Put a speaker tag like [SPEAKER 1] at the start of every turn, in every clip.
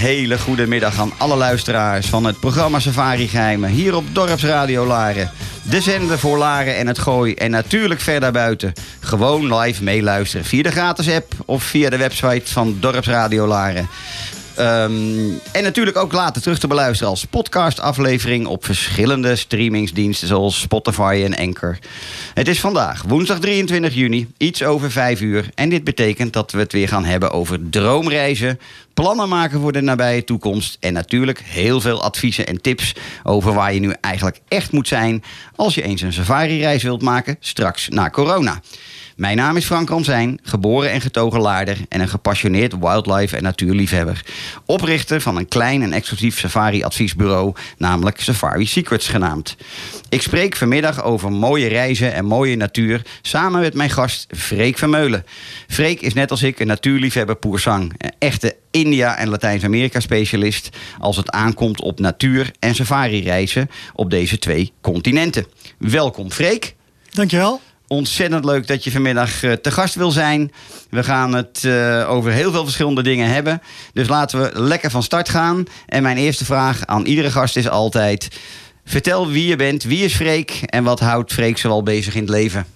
[SPEAKER 1] Hele goede middag aan alle luisteraars van het programma Safari Geheimen. Hier op Dorpsradio Laren. De zender voor Laren en het Gooi. En natuurlijk verder buiten. Gewoon live meeluisteren via de gratis app of via de website van Dorpsradio Laren. Ehm, en natuurlijk ook later terug te beluisteren als podcastaflevering op verschillende streamingsdiensten zoals Spotify en Anchor. Het is vandaag, woensdag 23 juni, iets over 5 uur. En dit betekent dat we het weer gaan hebben over droomreizen, plannen maken voor de nabije toekomst en natuurlijk heel veel adviezen en tips over waar je nu eigenlijk echt moet zijn als je eens een safari-reis wilt maken straks na corona. Mijn naam is Frank Ramsijn, geboren en getogen laarder en een gepassioneerd wildlife en natuurliefhebber. Oprichter van een klein en exclusief safari-adviesbureau, namelijk Safari Secrets genaamd. Ik spreek vanmiddag over mooie reizen en mooie natuur samen met mijn gast Freek Vermeulen. Freek is net als ik een natuurliefhebber poersang, een echte India- en Latijns-Amerika-specialist als het aankomt op natuur- en safari-reizen op deze twee continenten. Welkom Freek.
[SPEAKER 2] Dankjewel.
[SPEAKER 1] Ontzettend leuk dat je vanmiddag eh, te gast wil zijn. We gaan het eh, over heel veel verschillende dingen hebben. Dus laten we lekker van start gaan. En mijn eerste vraag aan iedere gast is altijd... Vertel wie je bent, wie is Freek en wat houdt Freek zoal bezig in het leven?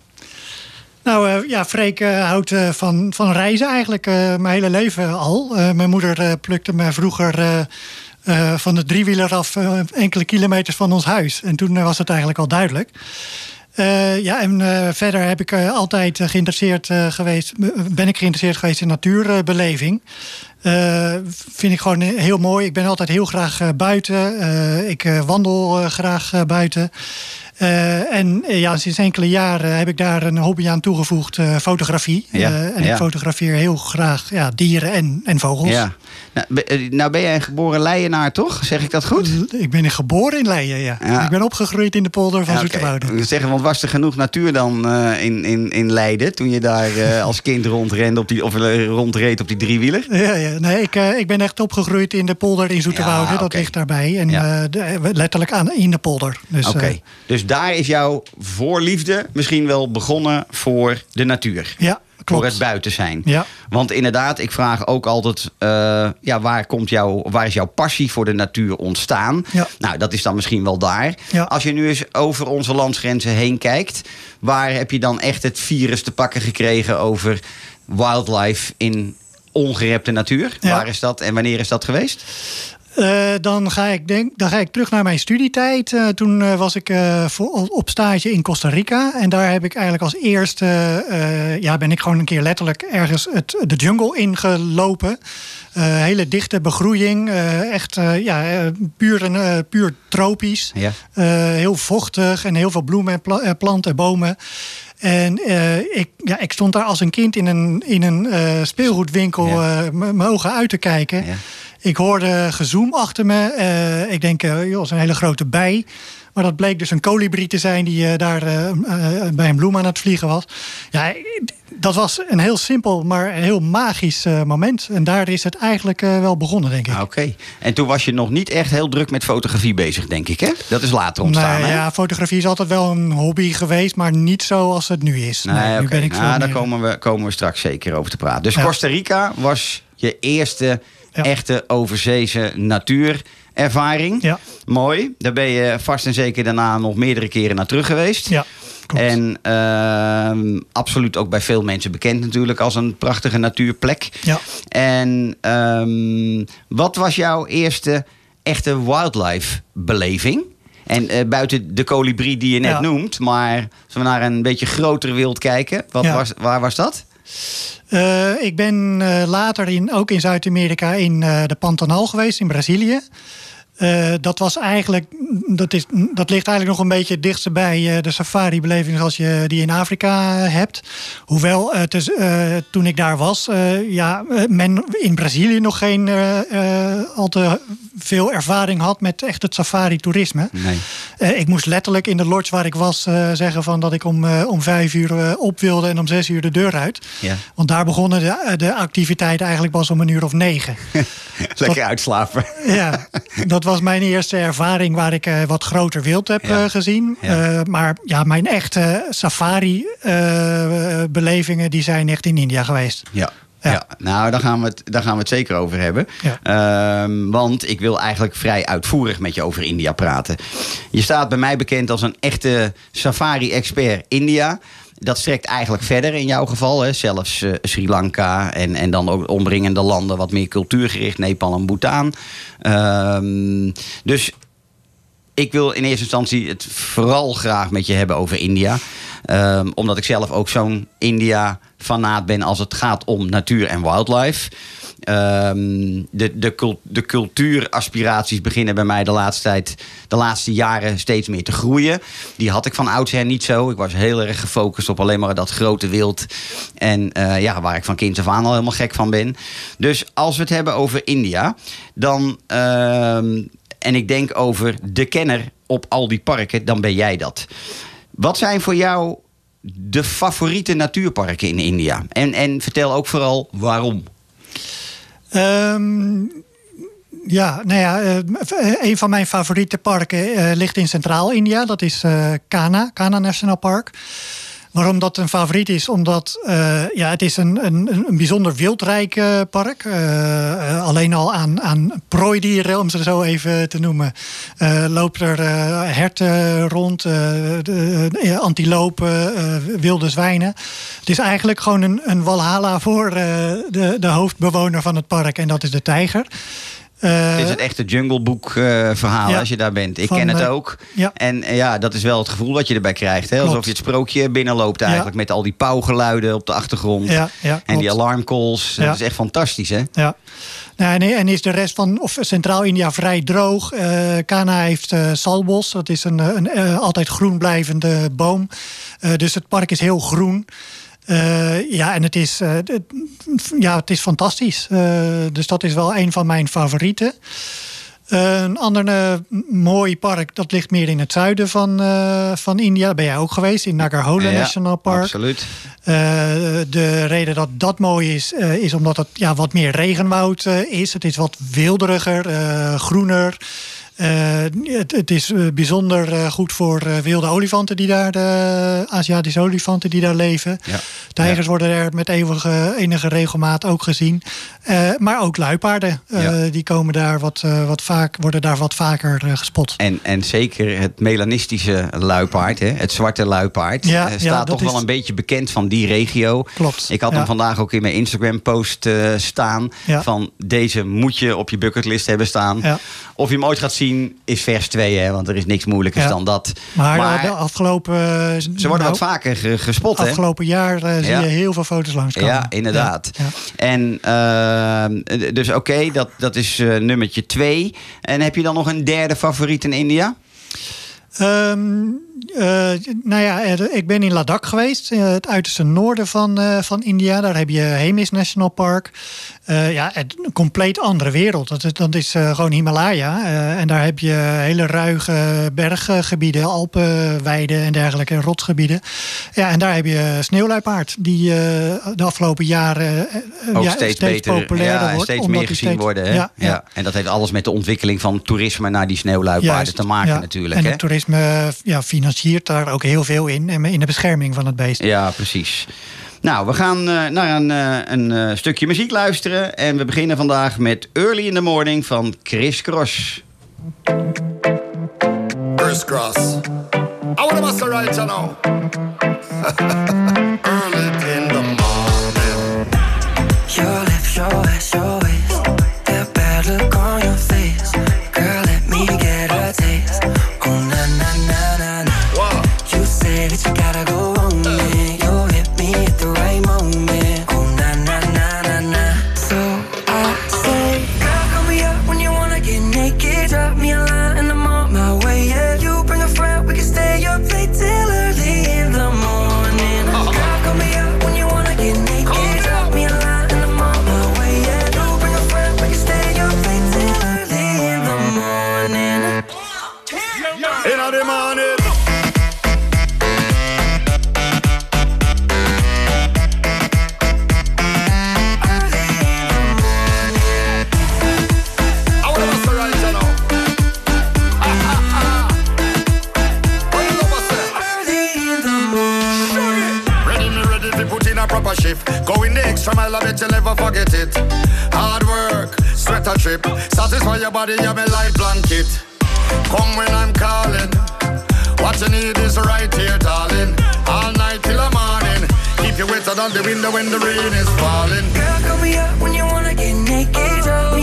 [SPEAKER 2] Nou eh, ja, Freek houdt van, van reizen eigenlijk mijn hele leven al. Mijn moeder plukte me vroeger van de driewieler af enkele kilometers van ons huis. En toen was het eigenlijk al duidelijk. Eh, ja, en eh, verder heb ik eh, altijd geïnteresseerd geweest, ben ik geïnteresseerd geweest in natuurbeleving. Vind ik gewoon heel mooi. Ik ben altijd heel graag buiten. Ik wandel graag buiten. En ja, sinds enkele jaren heb ik daar een hobby aan toegevoegd, fotografie.
[SPEAKER 1] Ja,
[SPEAKER 2] en
[SPEAKER 1] ja.
[SPEAKER 2] ik fotografeer heel graag ja, dieren en, en vogels.
[SPEAKER 1] Ja. Nou, eh, nou ben jij een geboren Leienaar, toch? Zeg ik dat goed?
[SPEAKER 2] Ik ben geboren in Leiden, ja.
[SPEAKER 1] Ja.
[SPEAKER 2] Ik ben opgegroeid in de polder van
[SPEAKER 1] Ja, wil zeggen, want was er genoeg natuur dan eh, in, in, in Leiden... toen je daar eh, als kind rondrende op die, of eh, rondreed op die driewieler?
[SPEAKER 2] Ja, ja. Nee, ik, eh, ik ben echt opgegroeid in de polder in Zoeterwoude.
[SPEAKER 1] Ja,
[SPEAKER 2] Dat ligt daarbij. En eh, de- letterlijk aan, in de polder. Dus,
[SPEAKER 1] Oké,
[SPEAKER 2] eh,
[SPEAKER 1] dus daar is jouw voorliefde misschien wel begonnen voor de natuur.
[SPEAKER 2] ja, klopt.
[SPEAKER 1] Voor het buiten zijn.
[SPEAKER 2] Ja.
[SPEAKER 1] Want inderdaad, ik vraag ook altijd: eh, ja, waar, komt jouw, waar is jouw passie voor de natuur ontstaan?
[SPEAKER 2] Ja.
[SPEAKER 1] Nou, dat is dan misschien wel daar.
[SPEAKER 2] Ja.
[SPEAKER 1] Als je nu eens over onze landsgrenzen heen kijkt, waar heb je dan echt het virus te pakken gekregen over wildlife in ongerepte natuur?
[SPEAKER 2] Ja.
[SPEAKER 1] Waar is dat en wanneer is dat geweest?
[SPEAKER 2] Eh, dan, ga ik denk, dan ga ik terug naar mijn studietijd. Eh, toen eh, was ik op stage in Costa Rica. En daar heb ik eigenlijk als eerste... ja, ben ik gewoon een keer letterlijk ergens het, de jungle ingelopen. Hele dichte begroeiing. echt ja, puur, puur tropisch.
[SPEAKER 1] Ja.
[SPEAKER 2] Heel vochtig en heel veel bloemen en pla- planten en bomen. En ik, ja, ik stond daar als een kind in een, in een speelgoedwinkel
[SPEAKER 1] Ja.
[SPEAKER 2] mijn ogen uit te kijken.
[SPEAKER 1] Ja.
[SPEAKER 2] Ik hoorde gezoem achter me. Eh, ik denk, eh, joh, dat is een hele grote bij. Maar dat bleek dus een kolibrie te zijn die eh, daar bij een bloem aan het vliegen was. Ja, dat was een heel simpel, maar een heel magisch moment. En daar is het eigenlijk wel begonnen, denk ik.
[SPEAKER 1] Ah, Oké. En toen was je nog niet echt heel druk met fotografie bezig, denk ik, hè? Dat is later ontstaan,
[SPEAKER 2] Nee,
[SPEAKER 1] hè?
[SPEAKER 2] ja, fotografie is altijd wel een hobby geweest, maar niet zoals het nu is. Nee,
[SPEAKER 1] Nee,
[SPEAKER 2] nu ben ik
[SPEAKER 1] nou, daar
[SPEAKER 2] meer-
[SPEAKER 1] komen we, komen we straks zeker over te praten. Dus
[SPEAKER 2] Ja.
[SPEAKER 1] Costa Rica was je eerste
[SPEAKER 2] Ja.
[SPEAKER 1] echte overzeese natuurervaring.
[SPEAKER 2] Ja.
[SPEAKER 1] Mooi. Daar ben je vast en zeker daarna nog meerdere keren naar terug geweest.
[SPEAKER 2] Ja, klopt.
[SPEAKER 1] En ehm, absoluut ook bij veel mensen bekend natuurlijk als een prachtige natuurplek.
[SPEAKER 2] Ja.
[SPEAKER 1] En ehm, wat was jouw eerste echte wildlife beleving? En eh, buiten de kolibrie die je net
[SPEAKER 2] Ja.
[SPEAKER 1] noemt, maar als we naar een beetje groter wild kijken, wat
[SPEAKER 2] Ja.
[SPEAKER 1] was, waar was dat?
[SPEAKER 2] Eh, ik ben eh, later in, ook in Zuid-Amerika in eh, de Pantanal geweest, in Brazilië. Dat was eigenlijk, dat, is, dat ligt eigenlijk nog een beetje dichtst bij de safari-beleving zoals je die in Afrika hebt. Hoewel, toen ik daar was, ja, men in Brazilië nog geen al te veel ervaring had met echt het safari-toerisme.
[SPEAKER 1] Nee.
[SPEAKER 2] Eh, ik moest letterlijk in de lodge waar ik was eh, zeggen van dat ik om, eh, om vijf uur op wilde en om zes uur de deur uit.
[SPEAKER 1] Ja.
[SPEAKER 2] Want daar begonnen de, de activiteiten eigenlijk pas om een uur of negen.
[SPEAKER 1] Lekker uitslapen.
[SPEAKER 2] ja, dat was mijn eerste ervaring waar ik wat groter wild heb
[SPEAKER 1] Ja.
[SPEAKER 2] gezien.
[SPEAKER 1] Ja.
[SPEAKER 2] Maar ja, mijn echte safari-belevingen die zijn echt in India geweest.
[SPEAKER 1] Ja. Ja.
[SPEAKER 2] Ja.
[SPEAKER 1] nou, daar gaan, we het, daar gaan we het zeker over hebben.
[SPEAKER 2] Ja.
[SPEAKER 1] Ehm, want ik wil eigenlijk vrij uitvoerig met je over India praten. Je staat bij mij bekend als een echte safari-expert India. Dat strekt eigenlijk verder in jouw geval. Hè? Zelfs eh, Sri Lanka en, en dan ook omringende landen wat meer cultuurgericht. Nepal en Bhutan. Ehm, dus ik wil in eerste instantie het vooral graag met je hebben over India. Ehm, omdat ik zelf ook zo'n India-fanaat ben als het gaat om natuur en wildlife. Ehm, de, de, de cultuuraspiraties beginnen bij mij de laatste tijd, de laatste jaren steeds meer te groeien. Die had ik van oudsher niet zo. Ik was heel erg gefocust op alleen maar dat grote wild. En eh, ja, waar ik van kind af aan al helemaal gek van ben. Dus als we het hebben over India, dan. ehm, en ik denk over de kenner op al die parken, dan ben jij dat. Wat zijn voor jou de favoriete natuurparken in India? En, en vertel ook vooral waarom.
[SPEAKER 2] Ehm, ja, nou ja, eh, een van mijn favoriete parken eh, ligt in Centraal-India. Dat is eh Kana, Kana National Park. Waarom dat een favoriet is? Omdat eh, ja, het is een, een, een bijzonder wildrijk eh, park. Eh, alleen al aan, aan prooidieren, om ze zo even te noemen, loopt er herten rond, antilopen, wilde zwijnen. Het is eigenlijk gewoon een, een walhalla voor de, de hoofdbewoner van het park en dat is de tijger. Eh,
[SPEAKER 1] Het is het echte Jungle Book eh, verhaal
[SPEAKER 2] ja.
[SPEAKER 1] als je daar bent. Ik
[SPEAKER 2] Van,
[SPEAKER 1] ken het
[SPEAKER 2] eh,
[SPEAKER 1] ook.
[SPEAKER 2] ja.
[SPEAKER 1] En eh, ja, dat is wel het gevoel wat je erbij krijgt. Hè? Alsof
[SPEAKER 2] Klopt.
[SPEAKER 1] je het sprookje binnenloopt eigenlijk. Met al die pauwgeluiden op de achtergrond. En die alarmcalls. Dat is echt fantastisch hè?
[SPEAKER 2] Ja. Nou, en, en is de rest van of Centraal-India vrij droog. Eh Kana heeft eh, salbos. Dat is een, eh, een eh, altijd groen blijvende boom. Eh, dus het park is heel groen. Eh, ja, en het is, eh, ja, het is fantastisch. Eh, dus dat is wel een van mijn favorieten. Een ander mooi park, dat ligt meer in het zuiden van, van India. Daar ben jij ook geweest, in Nagarhole
[SPEAKER 1] Ja,
[SPEAKER 2] National Park.
[SPEAKER 1] Absoluut.
[SPEAKER 2] De reden dat dat mooi is, is omdat het ja, wat meer regenwoud is. Het is wat wilderiger, groener. Eh, het, het is eh, bijzonder eh, goed voor wilde olifanten die daar, de Aziatische olifanten die daar leven.
[SPEAKER 1] Ja.
[SPEAKER 2] Tijgers worden er met eeuwige, enige regelmaat ook gezien. Maar ook luipaarden,
[SPEAKER 1] Ja.
[SPEAKER 2] die komen daar wat, wat vaak, worden daar wat vaker gespot.
[SPEAKER 1] En, en zeker het melanistische luipaard, hè? het zwarte luipaard, staat toch wel een beetje bekend van die regio.
[SPEAKER 2] Klopt,
[SPEAKER 1] Ik had hem vandaag ook in mijn Instagram-post eh, staan. Van deze moet je op je bucketlist hebben staan. Of je hem ooit gaat zien, is vers 2, hè? want er is niks moeilijkers
[SPEAKER 2] Ja.
[SPEAKER 1] dan dat.
[SPEAKER 2] Maar,
[SPEAKER 1] Maar
[SPEAKER 2] eh, de afgelopen, eh,
[SPEAKER 1] ze worden
[SPEAKER 2] nou,
[SPEAKER 1] wat vaker ge- gespot, hè?
[SPEAKER 2] afgelopen jaar eh, zie
[SPEAKER 1] Ja.
[SPEAKER 2] je heel veel foto's langskomen.
[SPEAKER 1] Ja, inderdaad.
[SPEAKER 2] Ja.
[SPEAKER 1] En uh, dus oké, dat, dat is uh, nummertje twee. En heb je dan nog een derde favoriet in India?
[SPEAKER 2] Um, uh, nou ja, ik ben in Ladakh geweest, het uiterste noorden van, uh, van India. Daar heb je Hemis National Park. Uh, ja, een compleet andere wereld. Dat is, dat is uh, gewoon Himalaya. en daar heb je hele ruige berggebieden, Alpenweiden en dergelijke, rotsgebieden. Ja, en daar heb je sneeuwluipaard, die de afgelopen jaren
[SPEAKER 1] Ook
[SPEAKER 2] ja,
[SPEAKER 1] steeds,
[SPEAKER 2] steeds
[SPEAKER 1] beter,
[SPEAKER 2] populairder
[SPEAKER 1] ja,
[SPEAKER 2] wordt.
[SPEAKER 1] steeds meer gezien
[SPEAKER 2] steeds,
[SPEAKER 1] worden. Hè?
[SPEAKER 2] Ja,
[SPEAKER 1] ja. En dat heeft alles met de ontwikkeling van toerisme naar die sneeuwluipaarden
[SPEAKER 2] Juist,
[SPEAKER 1] te maken
[SPEAKER 2] ja.
[SPEAKER 1] natuurlijk.
[SPEAKER 2] En
[SPEAKER 1] hè?
[SPEAKER 2] het toerisme ja, financiert daar ook heel veel in. En in de bescherming van het beest.
[SPEAKER 1] Ja, precies. Nou, we gaan uh, naar een, uh, een uh, stukje muziek luisteren. En we beginnen vandaag met Early in the Morning van Chris Cross.
[SPEAKER 3] Chris Cross. I want to master right you know. Early in the morning.
[SPEAKER 4] Your lips, your ass,
[SPEAKER 3] your body, you're my light blanket. Come when I'm calling. What you need is right here, darling. All night till the morning. Keep you wetter than the window when the rain is falling.
[SPEAKER 4] Girl, call me up when you wanna get naked. Drop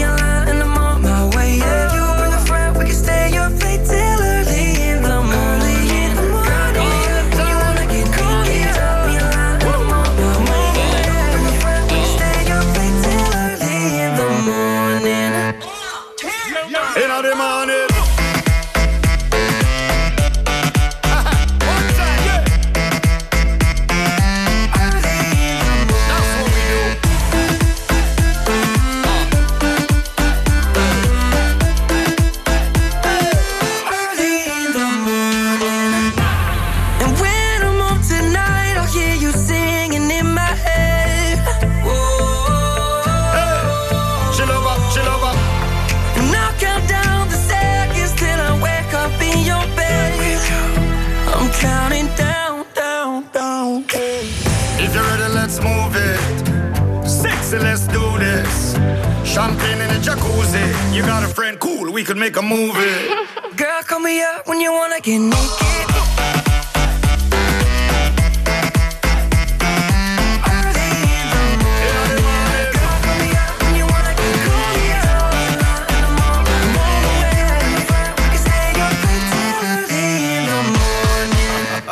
[SPEAKER 4] You
[SPEAKER 3] got a friend, cool, we could make a movie.
[SPEAKER 4] Girl, call me up when you wanna get naked.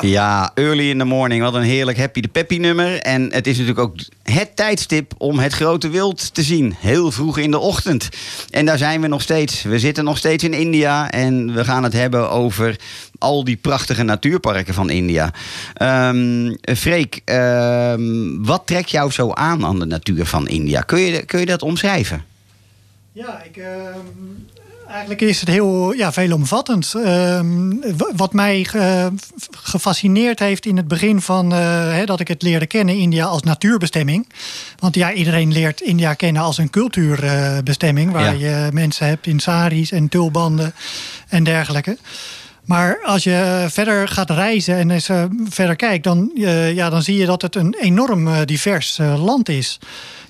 [SPEAKER 1] Ja, Early in the Morning. Wat een heerlijk Happy the Peppy nummer. En het is natuurlijk ook het tijdstip om het grote wild te zien. Heel vroeg in de ochtend. En daar zijn we nog steeds. We zitten nog steeds in India. En we gaan het hebben over al die prachtige natuurparken van India. Ehm Freek, ehm, wat trekt jou zo aan aan de natuur van India? Kun je, kun je dat omschrijven?
[SPEAKER 2] Ja, ik, ehm, eigenlijk is het heel ja, veelomvattend. W- wat mij ge- gefascineerd heeft in het begin van eh, hè, dat ik het leerde kennen, India als natuurbestemming. Want ja, iedereen leert India kennen als een cultuurbestemming, waar
[SPEAKER 1] Ja.
[SPEAKER 2] je mensen hebt in saris en tulbanden en dergelijke. Maar als je verder gaat reizen en eens eh, verder kijkt, dan, eh, ja, dan zie je dat het een enorm divers land is.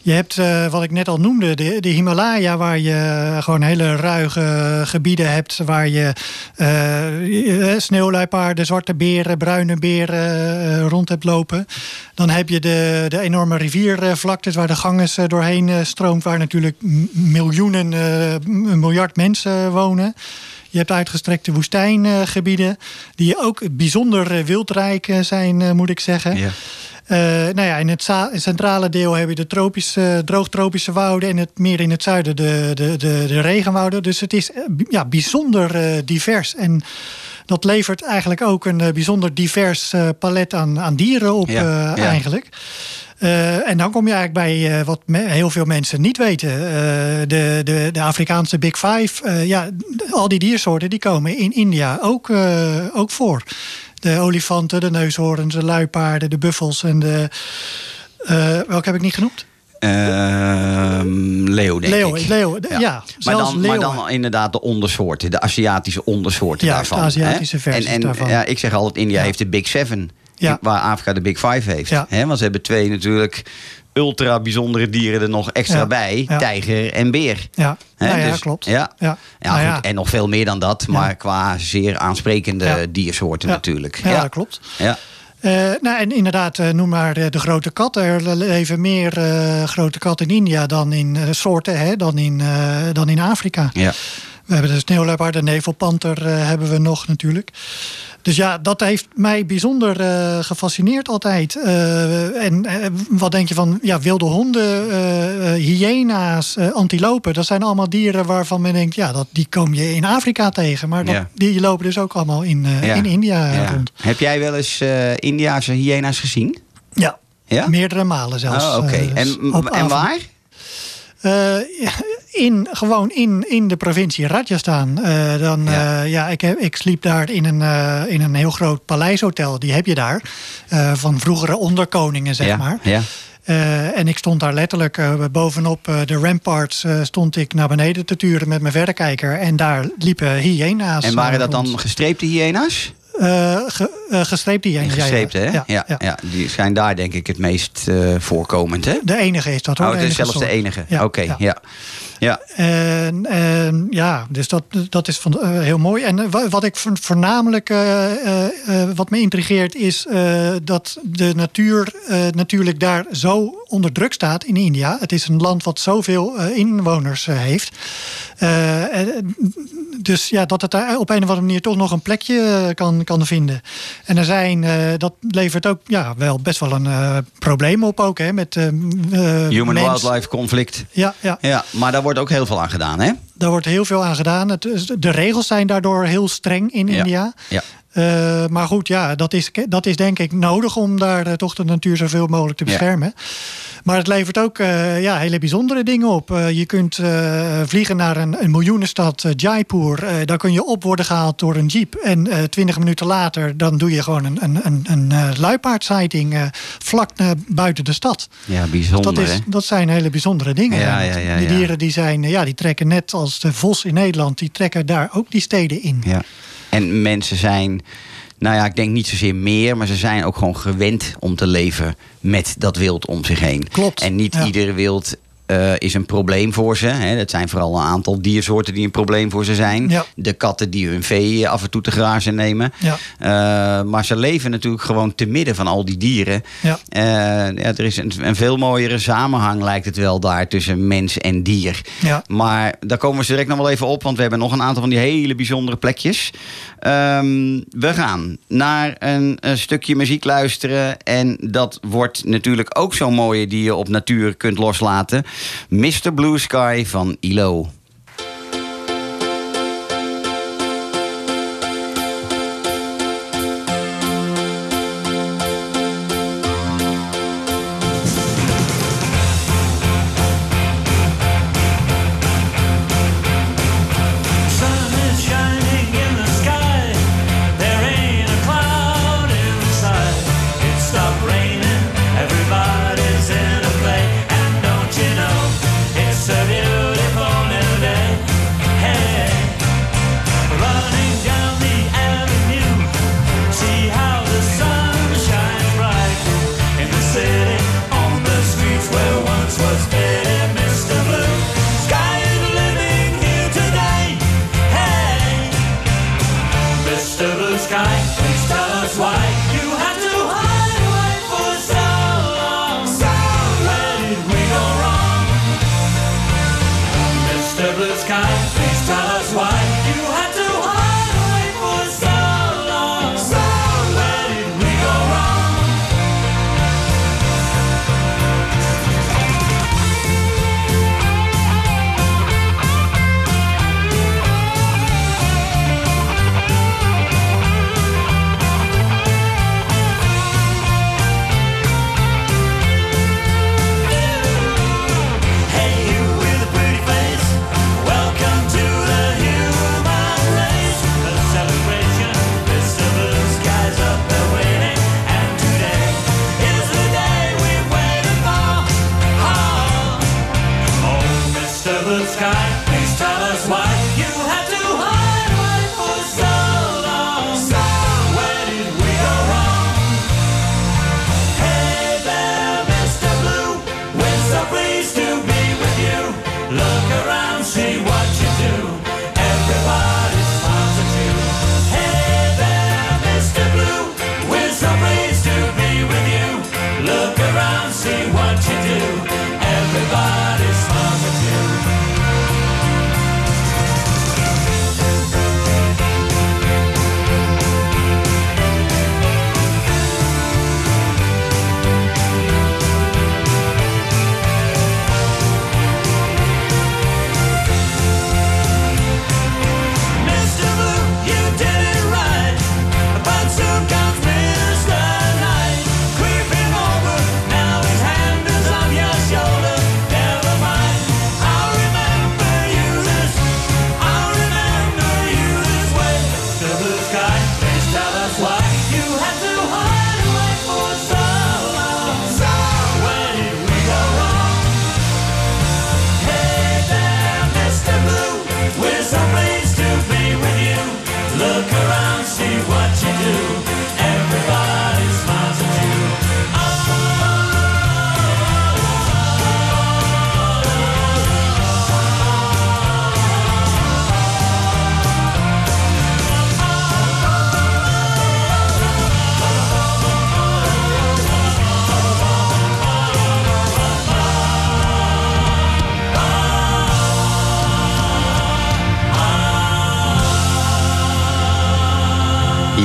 [SPEAKER 2] Je hebt, eh, wat ik net al noemde, de, de Himalaya, waar je gewoon hele ruige gebieden hebt. Waar je eh, eh, sneeuwluipaarden, zwarte beren, bruine beren eh, rond hebt lopen. Dan heb je de, de enorme riviervlaktes waar de Ganges eh, doorheen eh, stroomt. Waar natuurlijk miljoenen, eh, een miljard mensen wonen. Je hebt uitgestrekte woestijngebieden, die ook bijzonder eh, wildrijk eh, zijn, eh, moet ik zeggen.
[SPEAKER 1] Ja.
[SPEAKER 2] Eh, nou ja, in het centrale deel heb je de tropische, droogtropische wouden en het meer in het zuiden de, de, de, de regenwouden. Dus het is eh, ja, bijzonder eh, divers. En dat levert eigenlijk ook een bijzonder divers palet aan, aan dieren op,
[SPEAKER 1] Ja, ja.
[SPEAKER 2] eigenlijk. En dan kom je eigenlijk bij wat heel veel mensen niet weten. De, de, de Afrikaanse Big Five. Ja, al die diersoorten die komen in India ook, ook voor. De olifanten, de neushoorns, de luipaarden, de buffels en de... eh welke heb ik niet genoemd?
[SPEAKER 1] Ehm, Leo, denk ik.
[SPEAKER 2] ja,
[SPEAKER 1] maar, dan, maar dan inderdaad de ondersoorten, de Aziatische ondersoorten
[SPEAKER 2] Ja,
[SPEAKER 1] daarvan.
[SPEAKER 2] de Aziatische
[SPEAKER 1] hè?
[SPEAKER 2] versies
[SPEAKER 1] en, en,
[SPEAKER 2] daarvan.
[SPEAKER 1] Ja, ik zeg altijd, India heeft de Big Seven, waar Afrika de Big Five heeft.
[SPEAKER 2] Ja.
[SPEAKER 1] Hè? Want ze hebben twee natuurlijk ultra bijzondere dieren er nog extra
[SPEAKER 2] Ja.
[SPEAKER 1] bij.
[SPEAKER 2] Ja.
[SPEAKER 1] Tijger en beer.
[SPEAKER 2] Ja,
[SPEAKER 1] Hè,
[SPEAKER 2] nou ja
[SPEAKER 1] dus-
[SPEAKER 2] klopt.
[SPEAKER 1] Ja,
[SPEAKER 2] Ja. Nou
[SPEAKER 1] goed, en nog veel meer dan dat, maar qua zeer aansprekende diersoorten natuurlijk.
[SPEAKER 2] Ja, dat klopt.
[SPEAKER 1] Ja.
[SPEAKER 2] Eh, nou, en inderdaad, eh, noem maar eh, de grote kat. Er leven meer grote katten in India dan in soorten, hè, dan, in, dan in Afrika.
[SPEAKER 1] Ja.
[SPEAKER 2] We hebben de sneeuwluipaard, de nevelpanter eh, hebben we nog natuurlijk. Dus ja, dat heeft mij bijzonder eh, gefascineerd altijd. Eh, en wat denk je van ja, wilde honden, hyena's, antilopen? Dat zijn allemaal dieren waarvan men denkt, ja, dat, die kom je in Afrika tegen. Maar dat,
[SPEAKER 1] Ja.
[SPEAKER 2] die lopen dus ook allemaal in,
[SPEAKER 1] Ja.
[SPEAKER 2] in India
[SPEAKER 1] Ja.
[SPEAKER 2] rond.
[SPEAKER 1] Heb jij wel eens Indiase hyena's gezien?
[SPEAKER 2] Ja,
[SPEAKER 1] Ja?
[SPEAKER 2] meerdere malen zelfs.
[SPEAKER 1] Oh, oké. en, en waar?
[SPEAKER 2] Eh, in, gewoon in, in de provincie Rajasthan. Eh, dan,
[SPEAKER 1] Ja.
[SPEAKER 2] ja. ja, ik, heb, ik sliep daar in een, eh, in een heel groot paleishotel. Die heb je daar. eh, van vroegere onderkoningen, zeg
[SPEAKER 1] ja.
[SPEAKER 2] maar.
[SPEAKER 1] Ja.
[SPEAKER 2] Eh, en ik stond daar letterlijk eh, bovenop eh, de ramparts. eh, stond ik naar beneden te turen met mijn verrekijker. En daar liepen hyena's.
[SPEAKER 1] En waren
[SPEAKER 2] eh,
[SPEAKER 1] dat dan gestreepte hyena's?
[SPEAKER 2] Eh, ge, eh, gestreepte hyena's. ja, ja.
[SPEAKER 1] Gestreepte, hè?
[SPEAKER 2] Ja,
[SPEAKER 1] Ja, ja, die zijn daar denk ik het meest eh, voorkomend, hè?
[SPEAKER 2] De enige is dat hoor.
[SPEAKER 1] Oh, het is
[SPEAKER 2] enige
[SPEAKER 1] zelfs de enige.
[SPEAKER 2] Ja,
[SPEAKER 1] Oké,
[SPEAKER 2] ja.
[SPEAKER 1] ja. ja.
[SPEAKER 2] En, en ja, dus dat, dat is van, eh, heel mooi. En eh, wa- wat ik vo- voornamelijk, eh, eh, eh, wat me intrigeert, is eh, dat de natuur eh, natuurlijk daar zo onder druk staat in India. Het is een land wat zoveel eh, inwoners eh, heeft. Eh, eh, dus ja, dat het daar op een of andere manier toch nog een plekje eh, kan, kan vinden. En er zijn, eh, dat levert ook ja, wel best wel een eh, probleem op ook. Hè, met, eh,
[SPEAKER 1] Human-wildlife conflict.
[SPEAKER 2] Ja, ja,
[SPEAKER 1] Ja, maar daar wordt ook heel veel aan gedaan, hè?
[SPEAKER 2] daar wordt heel veel aan gedaan. Het, de regels zijn daardoor heel streng in
[SPEAKER 1] Ja.
[SPEAKER 2] India.
[SPEAKER 1] Ja.
[SPEAKER 2] Eh, maar goed, ja, dat is, dat is denk ik nodig om daar eh, toch de natuur zoveel mogelijk te
[SPEAKER 1] Ja.
[SPEAKER 2] beschermen. Maar het levert ook eh, ja, hele bijzondere dingen op. Je kunt vliegen naar een, een miljoenenstad, Jaipur. Daar kun je op worden gehaald door een jeep. En twintig minuten later dan doe je gewoon een, een, een, een vlak buiten de stad.
[SPEAKER 1] Ja, bijzonder,
[SPEAKER 2] Dat, is,
[SPEAKER 1] hè?
[SPEAKER 2] dat zijn hele bijzondere dingen.
[SPEAKER 1] Ja, ja, ja,
[SPEAKER 2] die dieren die zijn, ja, die trekken net als de vos in Nederland, die trekken daar ook die steden in.
[SPEAKER 1] Ja. En mensen zijn, nou ja, ik denk niet zozeer meer, maar ze zijn ook gewoon gewend om te leven met dat wild om zich heen.
[SPEAKER 2] Klopt,
[SPEAKER 1] En niet
[SPEAKER 2] ja.
[SPEAKER 1] ieder wild eh, is een probleem voor ze. Hè. Dat zijn vooral een aantal diersoorten die een probleem voor ze zijn.
[SPEAKER 2] Ja.
[SPEAKER 1] De katten die hun vee af en toe te grazen nemen.
[SPEAKER 2] Ja.
[SPEAKER 1] Eh, maar ze leven natuurlijk gewoon te midden van al die dieren.
[SPEAKER 2] Ja.
[SPEAKER 1] Eh, ja, er is een, een veel mooiere samenhang, lijkt het wel, daar tussen mens en dier.
[SPEAKER 2] Ja.
[SPEAKER 1] Maar daar komen we direct nog wel even op, want we hebben nog een aantal van die hele bijzondere plekjes. Ehm, we gaan naar een, een stukje muziek luisteren. En dat wordt natuurlijk ook zo'n mooie die je op natuur kunt loslaten. Mr. Blue Sky van ILO.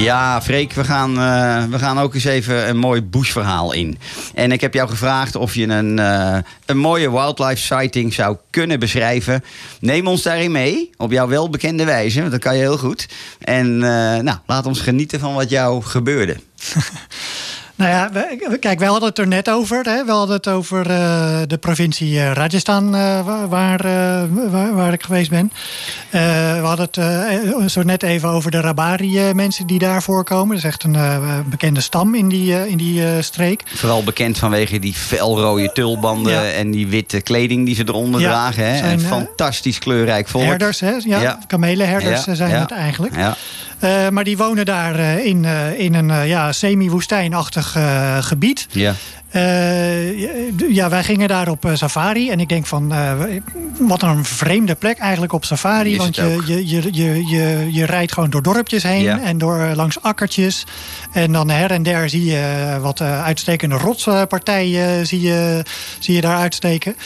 [SPEAKER 1] Ja, Freek, we gaan, eh, we gaan ook eens even een mooi bushverhaal in. En ik heb jou gevraagd of je een, eh, een mooie wildlife sighting zou kunnen beschrijven. Neem ons daarin mee, op jouw welbekende wijze, want dat kan je heel goed. En eh, nou, laat ons genieten van wat jou gebeurde.
[SPEAKER 2] Nou ja, we- kijk, wij hadden het er net over. Hè? We hadden het over eh, de provincie eh, Rajasthan, eh, wa- waar, waar, waar ik geweest ben. We hadden het zo net even over de Rabari-mensen die daar voorkomen. Dat is echt een bekende stam in die, in die streek.
[SPEAKER 1] Vooral bekend vanwege die felrode tulbanden
[SPEAKER 2] Ja.
[SPEAKER 1] en die witte kleding die ze eronder
[SPEAKER 2] Ja,
[SPEAKER 1] dragen. Hè?
[SPEAKER 2] zijn,
[SPEAKER 1] een fantastisch kleurrijk volk.
[SPEAKER 2] Herders, hè? Ja,
[SPEAKER 1] Ja.
[SPEAKER 2] kamelenherders zijn het eigenlijk.
[SPEAKER 1] Ja.
[SPEAKER 2] Eh, maar die wonen daar eh, in, eh, in een ja, semi-woestijnachtig gebied.
[SPEAKER 1] Ja.
[SPEAKER 2] Eh, ja, wij gingen daar op eh, safari. En ik denk van, eh, wat een vreemde plek eigenlijk op safari. Want je, je, je, je, je, je rijdt gewoon door dorpjes heen
[SPEAKER 1] Ja.
[SPEAKER 2] en door langs akkertjes. En dan her en der zie je wat uitstekende rotspartijen zie je, zie je daar uitsteken.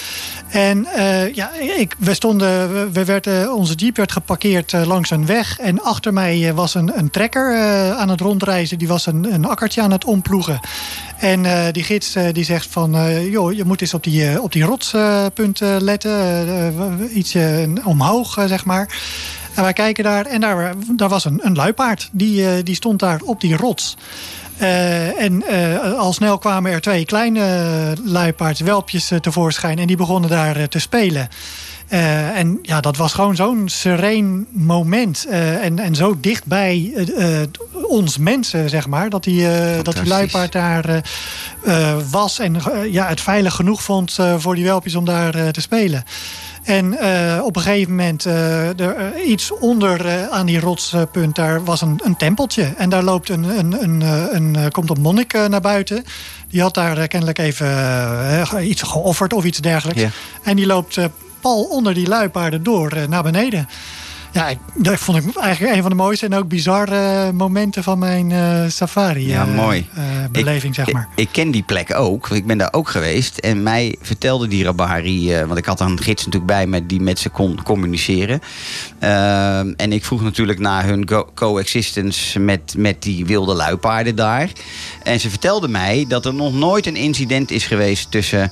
[SPEAKER 2] En ja, ik, we stonden, we- we werden, onze jeep werd geparkeerd langs een weg. En achter mij was een, een trekker aan het rondreizen. Die was een, een akkertje aan het omploegen. En eh, die gids eh, die zegt van, eh, joh, je moet eens op die, op die rotspunten letten. ietsje omhoog, zeg maar. En wij kijken daar en daar, was een, een luipaard. Die, die stond daar op die rots. En al snel kwamen er twee kleine luipaardswelpjes eh, tevoorschijn. En die begonnen daar te spelen. Eh, en ja, dat was gewoon zo'n sereen moment. eh, en, en zo dichtbij eh, eh, ons mensen, zeg maar. Dat die, dat die luipaard daar was. En ja, het veilig genoeg vond voor die welpjes om daar te spelen. En op een gegeven moment, er, iets onder aan die rotspunt, daar was een, een tempeltje. En daar loopt een, een, een, een, komt een monnik naar buiten. Die had daar kennelijk even iets geofferd of iets dergelijks. En die loopt pal onder die luipaarden door eh, naar beneden. Ja, ik, dat vond ik eigenlijk een van de mooiste en ook bizarre momenten van mijn eh, safari.
[SPEAKER 1] Ja,
[SPEAKER 2] eh,
[SPEAKER 1] mooi.
[SPEAKER 2] eh, beleving, zeg maar.
[SPEAKER 1] Ik, ik ken die plek ook. Ik ben daar ook geweest. En mij vertelde die Rabari... eh, want ik had een gids natuurlijk bij me die met ze kon communiceren. En ik vroeg natuurlijk naar hun coexistence met, met die wilde luipaarden daar. En ze vertelde mij dat er nog nooit een incident is geweest tussen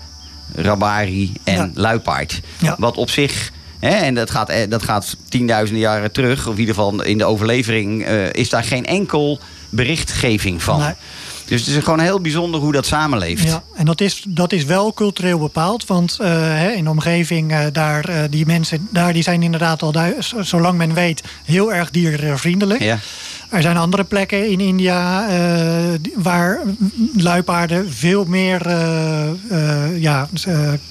[SPEAKER 1] Rabari en
[SPEAKER 2] Ja.
[SPEAKER 1] luipaard.
[SPEAKER 2] Ja.
[SPEAKER 1] Wat op zich... Hè, en dat gaat, eh, dat gaat tienduizenden jaren terug. Of in ieder geval in de overlevering eh, is daar geen enkel berichtgeving van.
[SPEAKER 2] Nee.
[SPEAKER 1] Dus het is gewoon heel bijzonder hoe dat samenleeft.
[SPEAKER 2] Ja, en dat is, dat is wel cultureel bepaald. Want eh, in de omgeving daar, die mensen daar, die zijn inderdaad al, zolang men weet, heel erg diervriendelijk.
[SPEAKER 1] Ja.
[SPEAKER 2] Er zijn andere plekken in India eh, waar luipaarden veel meer eh, eh, ja,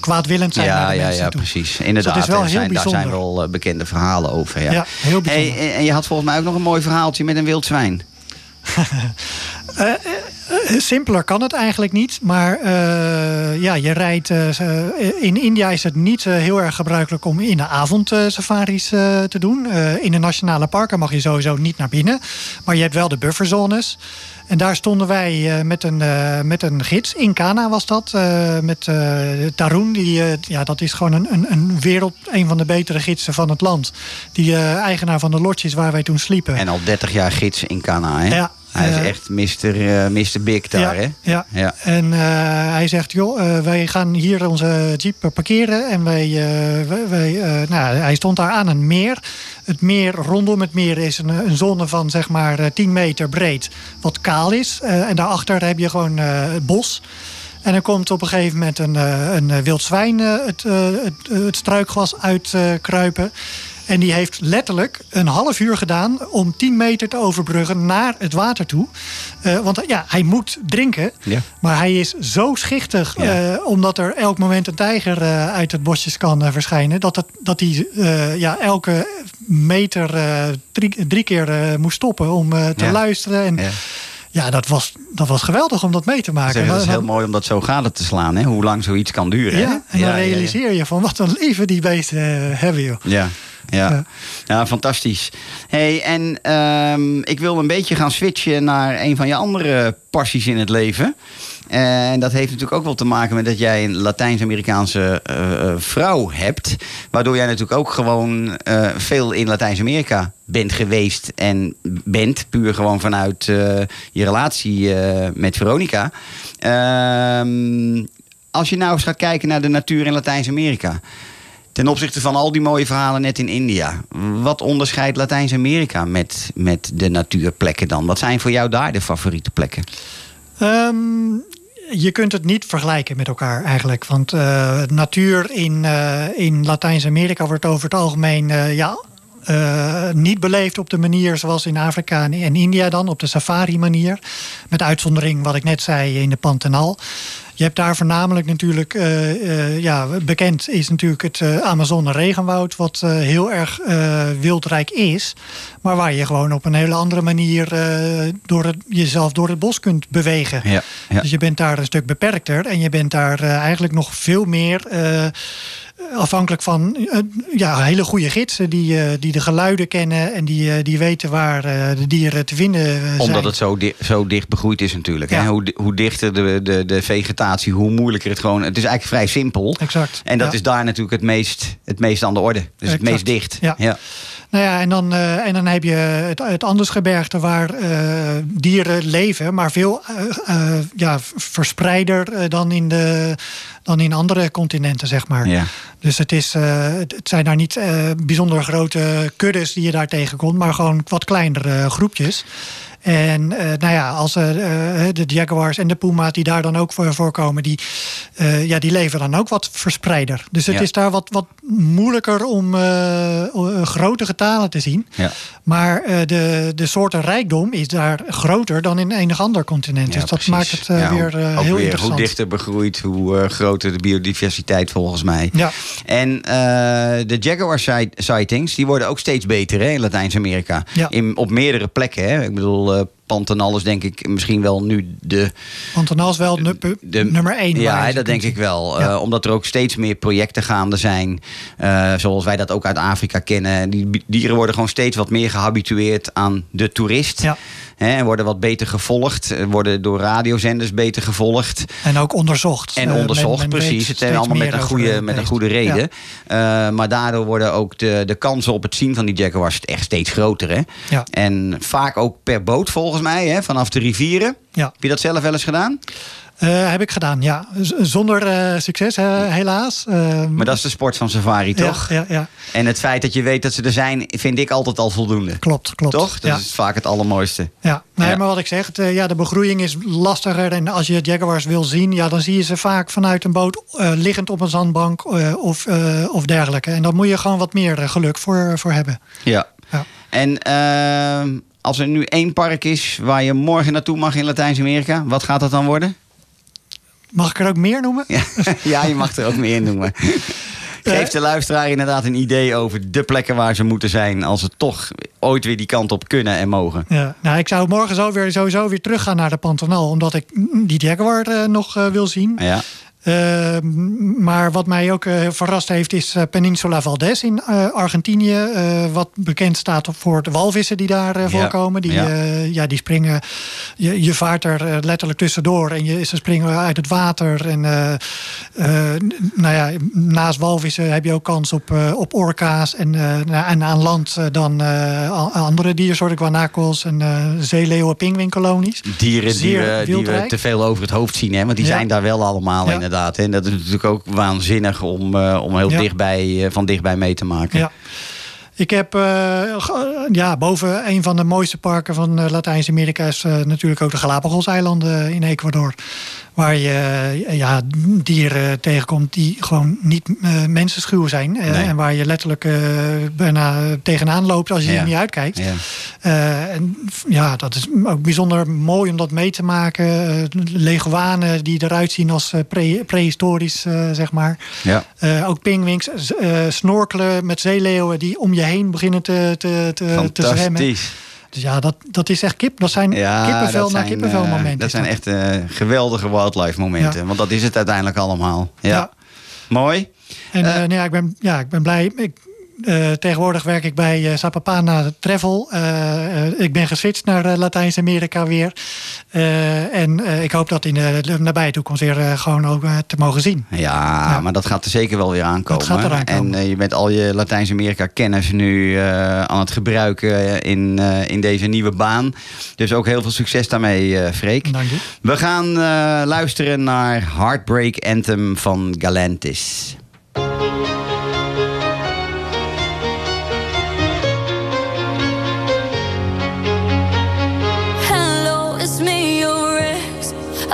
[SPEAKER 2] kwaadwillend zijn naar
[SPEAKER 1] Ja,
[SPEAKER 2] de
[SPEAKER 1] ja, ja,
[SPEAKER 2] toe.
[SPEAKER 1] precies. Inderdaad.
[SPEAKER 2] Dus dat is wel
[SPEAKER 1] er
[SPEAKER 2] heel
[SPEAKER 1] zijn, daar zijn wel bekende verhalen over. Ja,
[SPEAKER 2] Ja, heel bijzonder.
[SPEAKER 1] Hey, en- en je had volgens mij ook nog een mooi verhaaltje met een wild zwijn.
[SPEAKER 2] Eh, Simpeler kan het eigenlijk niet. Maar eh, ja, je rijdt. eh, in India is het niet eh, heel erg gebruikelijk om in de avond eh, safaris eh, te doen. Eh, in de nationale parken mag je sowieso niet naar binnen. Maar je hebt wel de bufferzones. En daar stonden wij eh, met, een, eh, met een gids. In Kana was dat. eh, met eh Tarun. Die, eh, ja, dat is gewoon een, een, een wereld. Een van de betere gidsen van het land. Die eh, eigenaar van de lodges waar wij toen sliepen.
[SPEAKER 1] En al 30 jaar gids in Cana, hè?
[SPEAKER 2] Ja,
[SPEAKER 1] Hij is
[SPEAKER 2] eh,
[SPEAKER 1] echt Mr. eh, Mr. Big daar, hè?
[SPEAKER 2] Ja.
[SPEAKER 1] Ja.
[SPEAKER 2] En eh, hij zegt, joh, eh, wij gaan hier onze jeep parkeren. En wij, eh, wij, wij, eh, nou, hij stond daar aan een meer. Het meer rondom het meer is een, een zone van zeg maar eh, 10 meter breed. Wat kaal is. Eh, en daarachter heb je gewoon eh, het bos. En er komt op een gegeven moment een, eh, een eh, wild zwijn eh, het, eh, het, het struikgewas uitkruipen. En die heeft letterlijk een half uur gedaan om 10 meter te overbruggen naar het water toe. Eh, want ja, hij moet drinken.
[SPEAKER 1] Ja.
[SPEAKER 2] Maar hij is zo schichtig,
[SPEAKER 1] Ja.
[SPEAKER 2] eh, omdat er elk moment een tijger eh, uit het bosjes kan verschijnen. Dat, het, dat hij ja, elke meter drie, drie keer moest stoppen om te
[SPEAKER 1] Ja.
[SPEAKER 2] luisteren. En
[SPEAKER 1] Ja.
[SPEAKER 2] dat, was, dat was geweldig om dat mee te maken.
[SPEAKER 1] Het is heel mooi om dat zo gade te slaan, hè? Hoe lang zoiets kan duren,
[SPEAKER 2] ja,
[SPEAKER 1] hè?
[SPEAKER 2] en dan
[SPEAKER 1] ja,
[SPEAKER 2] realiseer je van wat een leven die beesten eh, hebben, joh.
[SPEAKER 1] Ja, ja.
[SPEAKER 2] Ja.
[SPEAKER 1] ja. fantastisch. Hey, en ehm, ik wil een beetje gaan switchen naar een van je andere passies in het leven. En dat heeft natuurlijk ook wel te maken met dat jij een Latijns-Amerikaanse eh, eh, vrouw hebt. Waardoor jij natuurlijk ook gewoon eh, veel in Latijns-Amerika bent geweest en bent. Puur gewoon vanuit je relatie met Veronica. Ehm, als je nou eens gaat kijken naar de natuur in Latijns-Amerika. Ten opzichte van al die mooie verhalen net in India. Wat onderscheidt Latijns-Amerika met, met de natuurplekken dan? Wat zijn voor jou daar de favoriete plekken?
[SPEAKER 2] Ehm, je kunt het niet vergelijken met elkaar eigenlijk. Want eh, natuur in, eh, in Latijns-Amerika wordt over het algemeen eh, ja, eh, niet beleefd op de manier zoals in Afrika en, India dan, op de safari-manier. Met uitzondering wat ik net zei in de Pantanal. Je hebt daar voornamelijk natuurlijk, eh, eh, ja, bekend is natuurlijk het eh, Amazone regenwoud, wat heel erg wildrijk is, maar waar je gewoon op een hele andere manier door het, jezelf door het bos kunt bewegen.
[SPEAKER 1] Ja, ja.
[SPEAKER 2] Dus je bent daar een stuk beperkter en je bent daar eigenlijk nog veel meer afhankelijk van eh, ja, hele goede gidsen die, eh, die de geluiden kennen en die, eh, die weten waar de dieren te vinden zijn.
[SPEAKER 1] Omdat het zo, di- zo dicht begroeid is natuurlijk. Hè? Hoe, hoe dichter de, de, de vegetatie, hoe moeilijker het gewoon... Het is eigenlijk vrij simpel.
[SPEAKER 2] Exact.
[SPEAKER 1] En dat
[SPEAKER 2] ja.
[SPEAKER 1] is daar natuurlijk het meest, het meest aan de orde. Dus het meest dicht.
[SPEAKER 2] Ja.
[SPEAKER 1] Ja.
[SPEAKER 2] Nou ja, en dan, eh, en dan heb je het, het Andesgebergte waar eh, dieren leven, maar veel eh, ja, verspreider dan, in de, dan in andere continenten, zeg maar.
[SPEAKER 1] Ja.
[SPEAKER 2] Dus het, is, het zijn daar niet bijzonder grote kuddes die je daar tegenkomt, maar gewoon wat kleinere groepjes. En eh, nou ja, als eh, de jaguars en de puma's die daar dan ook voor voorkomen, die, eh, ja, die leven dan ook wat verspreider. Dus het
[SPEAKER 1] Ja.
[SPEAKER 2] is daar wat, wat moeilijker om grote getalen te zien.
[SPEAKER 1] Ja.
[SPEAKER 2] Maar de, de soorten rijkdom is daar groter dan in enig ander continent.
[SPEAKER 1] Ja,
[SPEAKER 2] dus dat
[SPEAKER 1] precies.
[SPEAKER 2] maakt het weer heel
[SPEAKER 1] weer
[SPEAKER 2] interessant.
[SPEAKER 1] Hoe dichter begroeid, hoe groter de biodiversiteit volgens mij.
[SPEAKER 2] Ja.
[SPEAKER 1] En de jaguar si- sightings, die worden ook steeds beter hè, in Latijns-Amerika.
[SPEAKER 2] Ja.
[SPEAKER 1] In- Op meerdere plekken. Hè. Ik bedoel, Pantanal is denk ik misschien wel nu de...
[SPEAKER 2] Pantanal is wel
[SPEAKER 1] de
[SPEAKER 2] nummer één.
[SPEAKER 1] Ja, dat denk ik wel.
[SPEAKER 2] Ja.
[SPEAKER 1] Eh, omdat er ook steeds meer projecten gaande zijn. eh, zoals wij dat ook uit Afrika kennen. Die dieren worden gewoon steeds wat meer gehabitueerd aan de toerist.
[SPEAKER 2] Ja.
[SPEAKER 1] Hè, en worden wat beter gevolgd. eh, Worden door radiozenders beter gevolgd.
[SPEAKER 2] En ook onderzocht.
[SPEAKER 1] En
[SPEAKER 2] Eh,
[SPEAKER 1] onderzocht,
[SPEAKER 2] men- men
[SPEAKER 1] precies. Het is allemaal met een, goede,
[SPEAKER 2] de
[SPEAKER 1] met een goede reden.
[SPEAKER 2] Ja.
[SPEAKER 1] Eh, maar daardoor worden ook de, de kansen op het zien van die jaguars echt steeds groter. Hè?
[SPEAKER 2] Ja.
[SPEAKER 1] En vaak ook per boot volgens mij, hè? vanaf de rivieren.
[SPEAKER 2] Ja.
[SPEAKER 1] Heb je dat zelf wel eens gedaan?
[SPEAKER 2] Eh, heb ik gedaan, ja. Z- Zonder eh, succes, helaas. Eh,
[SPEAKER 1] Maar dat is de sport van safari,
[SPEAKER 2] ja,
[SPEAKER 1] toch?
[SPEAKER 2] Ja, ja,
[SPEAKER 1] En het feit dat je weet dat ze er zijn, vind ik altijd al voldoende.
[SPEAKER 2] klopt, klopt.
[SPEAKER 1] Toch? Dat
[SPEAKER 2] ja.
[SPEAKER 1] is vaak het allermooiste.
[SPEAKER 2] Ja, nee,
[SPEAKER 1] Ja.
[SPEAKER 2] maar wat ik zeg, het, eh, ja, de begroeiing is lastiger. En als je jaguars wil zien, ja, dan zie je ze vaak vanuit een boot liggend op een zandbank of, of dergelijke. En daar moet je gewoon wat meer geluk voor, voor hebben.
[SPEAKER 1] Ja.
[SPEAKER 2] Ja.
[SPEAKER 1] En ehm, als er nu één park is waar je morgen naartoe mag in Latijns-Amerika, wat gaat dat dan worden?
[SPEAKER 2] Mag ik er ook meer noemen?
[SPEAKER 1] Ja, ja je mag er ook meer noemen. Geef de luisteraar inderdaad een idee over de plekken waar ze moeten zijn als ze toch ooit weer die kant op kunnen en mogen.
[SPEAKER 2] Ja, nou, ik zou morgen zo weer, sowieso weer teruggaan naar de Pantanal, omdat ik die jaguar eh, nog eh, wil zien.
[SPEAKER 1] Ja,
[SPEAKER 2] Eh, maar wat mij ook eh, verrast heeft, is eh, Peninsula Valdez in eh, Argentinië. wat bekend staat voor de walvissen die daar
[SPEAKER 1] Ja,
[SPEAKER 2] voorkomen. Die,
[SPEAKER 1] ja.
[SPEAKER 2] ja. die springen. Je, je vaart er letterlijk tussendoor en je, ze springen uit het water. En nou ja, naast walvissen heb je ook kans op, op orka's. En, nou, en aan land dan andere diersoorten, guanacos en zeeleeuwen, pinguïnkolonies.
[SPEAKER 1] dieren die we, die we te veel over het hoofd zien, hè? want die
[SPEAKER 2] Ja.
[SPEAKER 1] zijn daar wel allemaal
[SPEAKER 2] Ja.
[SPEAKER 1] Inderdaad. En dat is natuurlijk ook waanzinnig om, eh, om heel
[SPEAKER 2] Ja.
[SPEAKER 1] dichtbij, eh, van dichtbij mee te maken.
[SPEAKER 2] Ja. Ik heb eh, ja, boven een van de mooiste parken van Latijns-Amerika is natuurlijk ook de Galapagos-eilanden in Ecuador. Waar je ja, dieren tegenkomt die gewoon niet eh, mensenschuw zijn. eh,
[SPEAKER 1] Nee.
[SPEAKER 2] En waar je letterlijk eh, bijna tegenaan loopt als je
[SPEAKER 1] Ja.
[SPEAKER 2] er niet uitkijkt.
[SPEAKER 1] Ja.
[SPEAKER 2] En ja, dat is ook bijzonder mooi om dat mee te maken. Leguanen die eruit zien als eh, pre- prehistorisch, eh, zeg maar.
[SPEAKER 1] Ja.
[SPEAKER 2] Ook eh, snorkelen met zeeleeuwen die om je heen beginnen te, te, te, te zwemmen.
[SPEAKER 1] Fantastisch.
[SPEAKER 2] Dus ja, dat, dat is echt kip. Dat zijn
[SPEAKER 1] Ja,
[SPEAKER 2] kippenvel
[SPEAKER 1] dat
[SPEAKER 2] na
[SPEAKER 1] zijn,
[SPEAKER 2] kippenvel
[SPEAKER 1] eh,
[SPEAKER 2] momenten.
[SPEAKER 1] Dat zijn echt eh, geweldige wildlife momenten.
[SPEAKER 2] Ja.
[SPEAKER 1] Want dat is het uiteindelijk allemaal. Ja.
[SPEAKER 2] Ja.
[SPEAKER 1] Mooi.
[SPEAKER 2] En
[SPEAKER 1] Eh,
[SPEAKER 2] eh, nou ja, ik, ben, ja, ik ben blij. Ik eh, tegenwoordig werk ik bij uh, Sapapana Travel. Eh, ik ben geswitcht naar Latijns-Amerika weer. En ik hoop dat in de nabije toekomst weer gewoon ook te mogen zien.
[SPEAKER 1] Ja, maar dat gaat er zeker wel weer aankomen.
[SPEAKER 2] Dat gaat eraan komen.
[SPEAKER 1] En je bent al je Latijns-Amerika kennis nu aan het gebruiken in, in deze nieuwe baan. Dus ook heel veel succes daarmee, Freek.
[SPEAKER 2] Dank je.
[SPEAKER 1] We gaan luisteren naar Heartbreak Anthem van Galantis.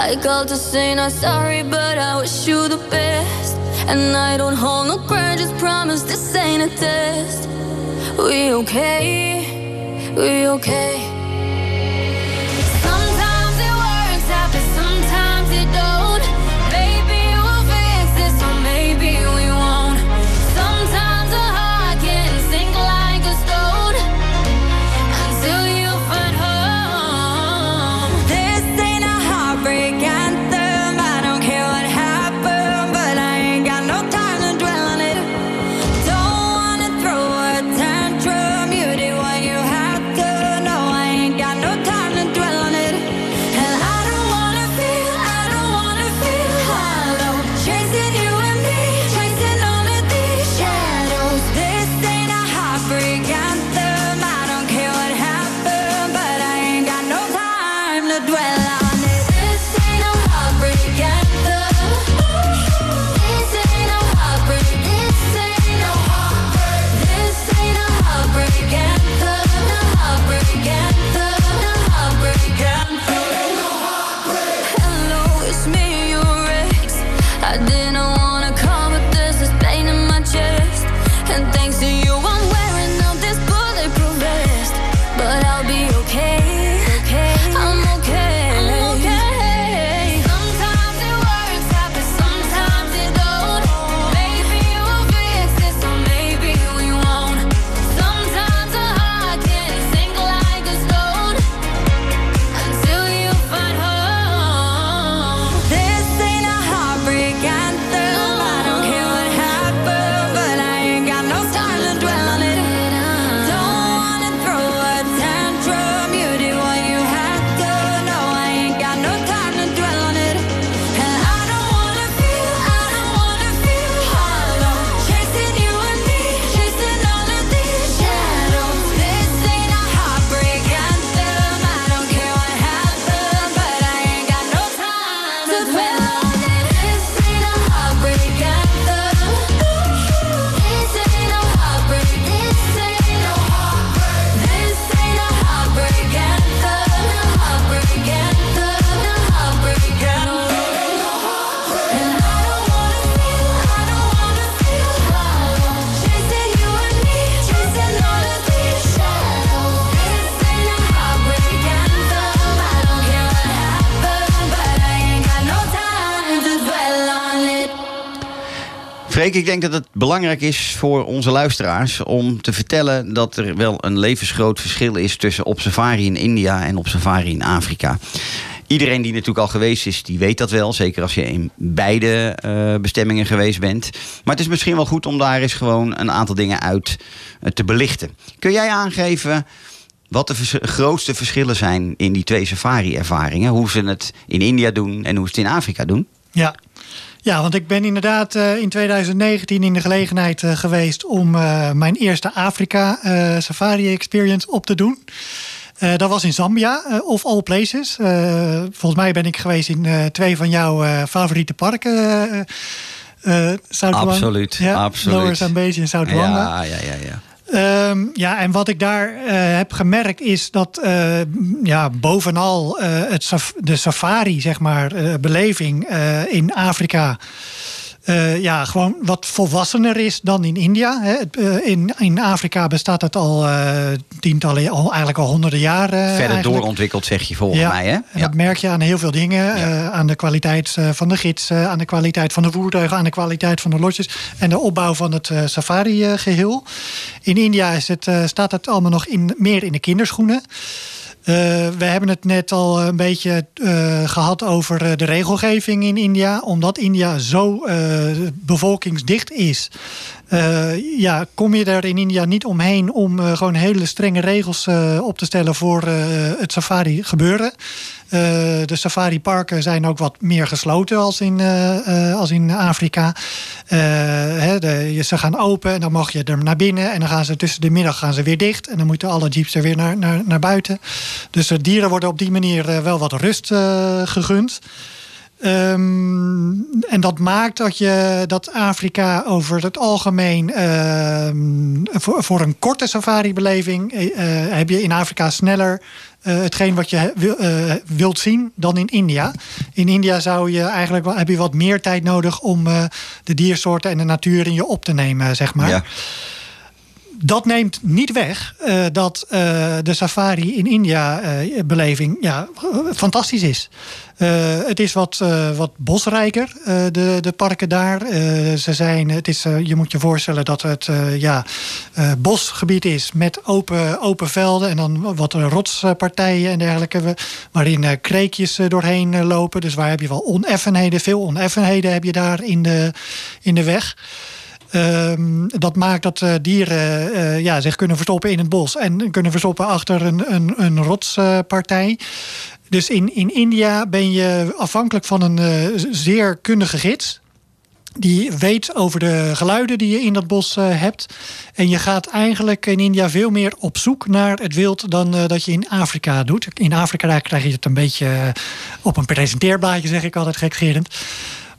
[SPEAKER 5] Ex. I called to say not sorry, but I wish you the best. And I don't hold no grudges, promise this ain't a test. We okay? We okay?
[SPEAKER 1] Ik denk dat het belangrijk is voor onze luisteraars om te vertellen dat er wel een levensgroot verschil is tussen op safari in India en op safari in Afrika. Iedereen die natuurlijk al geweest is, die weet dat wel. Zeker als je in beide eh, bestemmingen geweest bent. Maar het is misschien wel goed om daar eens gewoon een aantal dingen uit eh, te belichten. Kun jij aangeven wat de grootste verschillen zijn in die twee safari-ervaringen? Hoe ze het in India doen en hoe ze het in Afrika doen?
[SPEAKER 2] Ja. Ja, want ik ben inderdaad eh, in 2019 in de gelegenheid eh, geweest om eh, mijn eerste Afrika Safari Experience op te doen. Dat was in Zambia, of all places. Volgens mij ben ik geweest in twee van jouw favoriete parken.
[SPEAKER 1] Absoluut,
[SPEAKER 2] ja,
[SPEAKER 1] absoluut.
[SPEAKER 2] Lower Zambezi en South Luangwa.
[SPEAKER 1] Ja, ja, ja, ja.
[SPEAKER 2] Ehm, ja, en wat ik daar eh, heb gemerkt is dat eh, ja, bovenal eh, het de safari, zeg maar, beleving in Afrika. Eh, ja, gewoon wat volwassener is dan in India. Hè. Eh, in, in Afrika bestaat het al eh, tientallen, al, eigenlijk al honderden jaren.
[SPEAKER 1] Verder
[SPEAKER 2] eigenlijk.
[SPEAKER 1] doorontwikkeld, zeg je volgens mij, hè?
[SPEAKER 2] En dat merk je aan heel veel dingen. aan de kwaliteit van de gids, aan de kwaliteit van de voertuigen, aan de kwaliteit van de lodges en de opbouw van het eh, safari-geheel. in India is het, staat het allemaal nog in, meer in de kinderschoenen. Eh, we hebben het net al een beetje eh, gehad over eh, de regelgeving in India. Omdat India zo eh, bevolkingsdicht is, eh, ja, kom je er in India niet omheen om eh, gewoon hele strenge regels eh, op te stellen voor het safari gebeuren. De safari-parken zijn ook wat meer gesloten als in, als in Afrika. Ze gaan open en dan mag je er naar binnen. En dan gaan ze tussen de middag gaan ze weer dicht. En dan moeten alle jeeps er weer naar, naar, naar buiten. Dus de dieren worden op die manier wel wat rust gegund. Ehm, en dat maakt dat, je, dat Afrika over het algemeen ehm, voor, voor een korte safari-beleving eh, heb je in Afrika sneller eh, hetgeen wat je wil, wilt zien dan in India. In India zou je eigenlijk heb je wat meer tijd nodig om de diersoorten en de natuur in je op te nemen, zeg maar.
[SPEAKER 1] Ja.
[SPEAKER 2] Dat neemt niet weg eh, dat eh, de safari in India-beleving ja, fantastisch is. Eh, het is wat, eh, wat bosrijker, eh, de, de parken daar. Eh, ze zijn, het is, eh, je moet je voorstellen dat het eh, ja, eh, bosgebied is met open, open velden en dan wat rotspartijen en dergelijke, waarin eh, kreekjes eh, doorheen eh, lopen. Dus waar heb je wel oneffenheden, veel oneffenheden heb je daar in de, in de weg. Ehm, dat maakt dat eh, dieren eh, ja, zich kunnen verstoppen in het bos en kunnen verstoppen achter een, een, een rotspartij. dus in, in India ben je afhankelijk van een eh, zeer kundige gids. Die weet over de geluiden die je in dat bos hebt. En je gaat eigenlijk in India veel meer op zoek naar het wild dan dat je in Afrika doet. In Afrika krijg je het een beetje op een presenteerblaadje, zeg ik altijd gekgerend.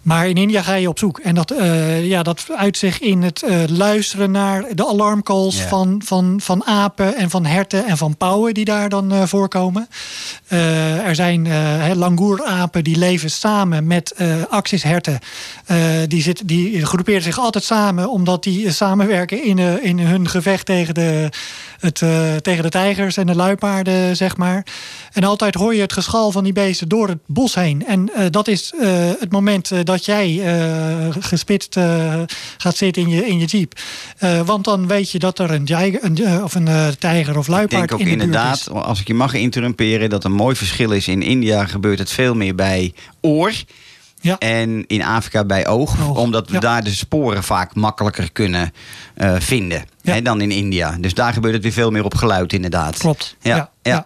[SPEAKER 2] Maar in India ga je op zoek. En dat, eh, ja, dat uit zich in het eh, luisteren naar de alarmcalls van, van, van apen en van herten en van pauwen die daar dan eh, voorkomen. Er zijn langoerapen die leven samen met axisherten. Die, zit, die groeperen zich altijd samen omdat die samenwerken in, in hun gevecht tegen de, het, eh, tegen de tijgers en de luipaarden, zeg maar. En altijd hoor je het geschal van die beesten door het bos heen. En eh, dat is eh, het moment dat jij gespitst gaat zitten in je, in je jeep. Want dan weet je dat er een, jijger, een, of een tijger of
[SPEAKER 1] Ik
[SPEAKER 2] luipaard
[SPEAKER 1] denk ook
[SPEAKER 2] in de buurt
[SPEAKER 1] inderdaad,
[SPEAKER 2] is.
[SPEAKER 1] als ik je mag interrumperen, dat een mooi verschil is. In India gebeurt het veel meer bij oor.
[SPEAKER 2] Ja.
[SPEAKER 1] En in Afrika bij oog,
[SPEAKER 2] Oog,
[SPEAKER 1] omdat we
[SPEAKER 2] ja.
[SPEAKER 1] daar de sporen vaak makkelijker kunnen eh, vinden
[SPEAKER 2] Ja.
[SPEAKER 1] hè, dan in India. Dus daar gebeurt het weer veel meer op geluid, inderdaad.
[SPEAKER 2] Klopt.
[SPEAKER 1] Ja,
[SPEAKER 2] Ja.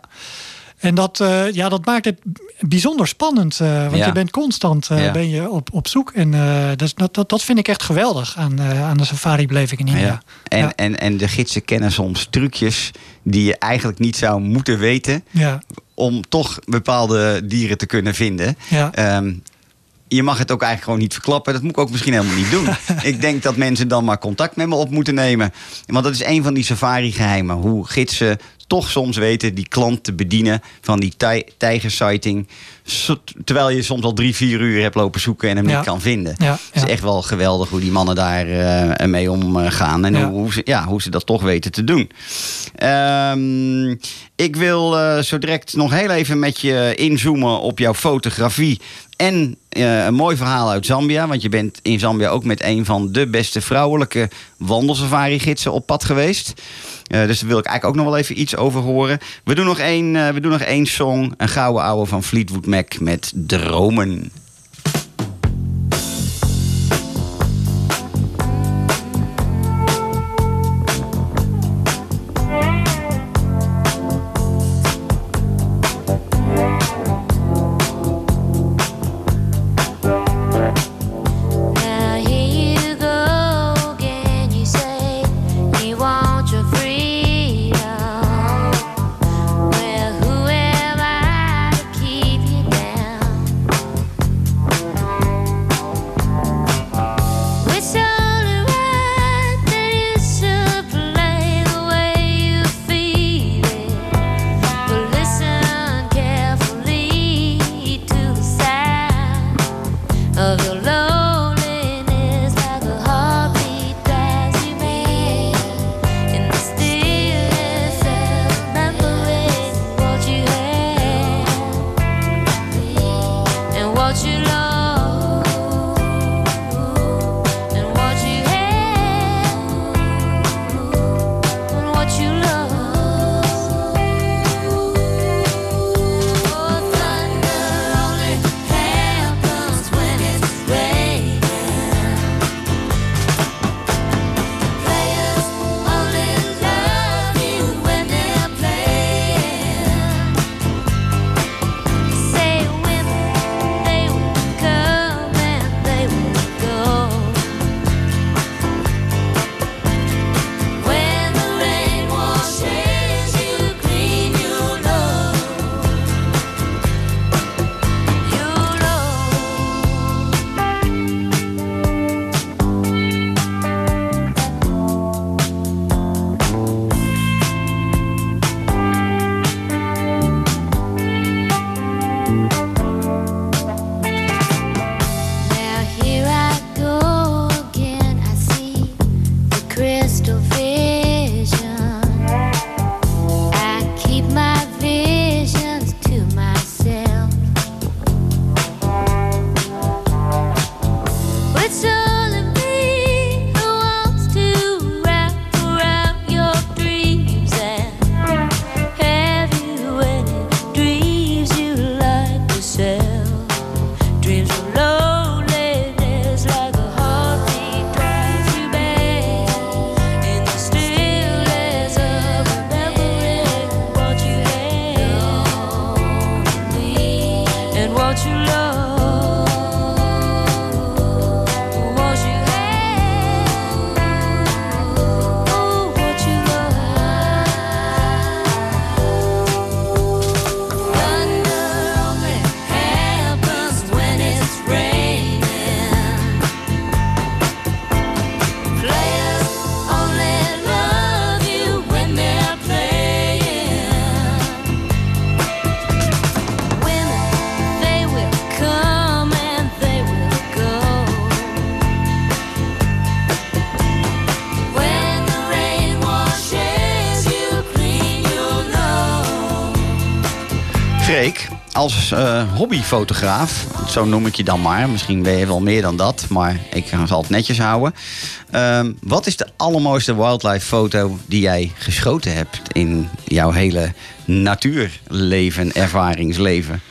[SPEAKER 2] En dat, eh, ja, dat maakt het bijzonder spannend. eh, want je bent constant ben je op, op zoek. En dus dat, dat, dat vind ik echt geweldig aan, aan de safari-beleving in India.
[SPEAKER 1] Ja. En. En, en de gidsen kennen soms trucjes die je eigenlijk niet zou moeten weten.
[SPEAKER 2] Ja,
[SPEAKER 1] om toch bepaalde dieren te kunnen vinden.
[SPEAKER 2] ja.
[SPEAKER 1] Ehm, je mag het ook eigenlijk gewoon niet verklappen. Dat moet ik ook misschien helemaal niet doen. ik denk dat mensen dan maar contact met me op moeten nemen. Want dat is een van die safari-geheimen. Hoe gidsen toch soms weten die klant te bedienen van die tij- tijgersighting. Terwijl je soms al drie, vier uur hebt lopen zoeken en hem
[SPEAKER 2] Ja.
[SPEAKER 1] niet kan vinden. Het
[SPEAKER 2] ja.
[SPEAKER 1] is echt wel geweldig hoe die mannen daar eh, mee omgaan. En hoe, ze, ja, hoe ze dat toch weten te doen. Ehm, ik wil eh, zo direct nog heel even met je inzoomen op jouw fotografie. En eh, een mooi verhaal uit Zambia. Want je bent in Zambia ook met een van de beste vrouwelijke wandelsafari-gidsen op pad geweest. Eh, dus daar wil ik eigenlijk ook nog wel even iets over horen. We doen nog één, eh, we doen nog één song. Een gouden ouwe van Fleetwood Mac met Dromen. Als eh, hobbyfotograaf, zo noem ik je dan maar. Misschien ben je wel meer dan dat, maar ik zal het netjes houden. Ehm, wat is de allermooiste wildlife foto die jij geschoten hebt in jouw hele natuurleven, ervaringsleven?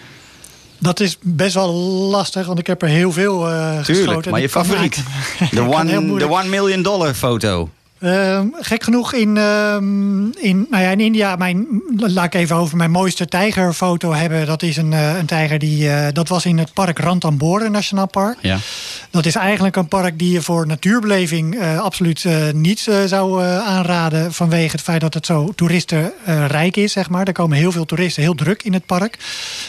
[SPEAKER 2] Dat is best wel lastig, want ik heb er heel veel eh geschoten.
[SPEAKER 1] Tuurlijk, maar je favoriet. De one,
[SPEAKER 2] moeilijk-
[SPEAKER 1] one million dollar foto.
[SPEAKER 2] Ehm, gek genoeg in, ehm, in, nou ja, in India, mijn, laat ik even over mijn mooiste tijgerfoto hebben. Dat is een, eh, een tijger die, eh, dat was in het park Ranthambore Nationaal Park.
[SPEAKER 1] Ja.
[SPEAKER 2] Dat is eigenlijk een park die je voor natuurbeleving eh, absoluut niet zou aanraden. Vanwege het feit dat het zo toeristenrijk is, zeg maar. Er komen heel veel toeristen, heel druk in het park.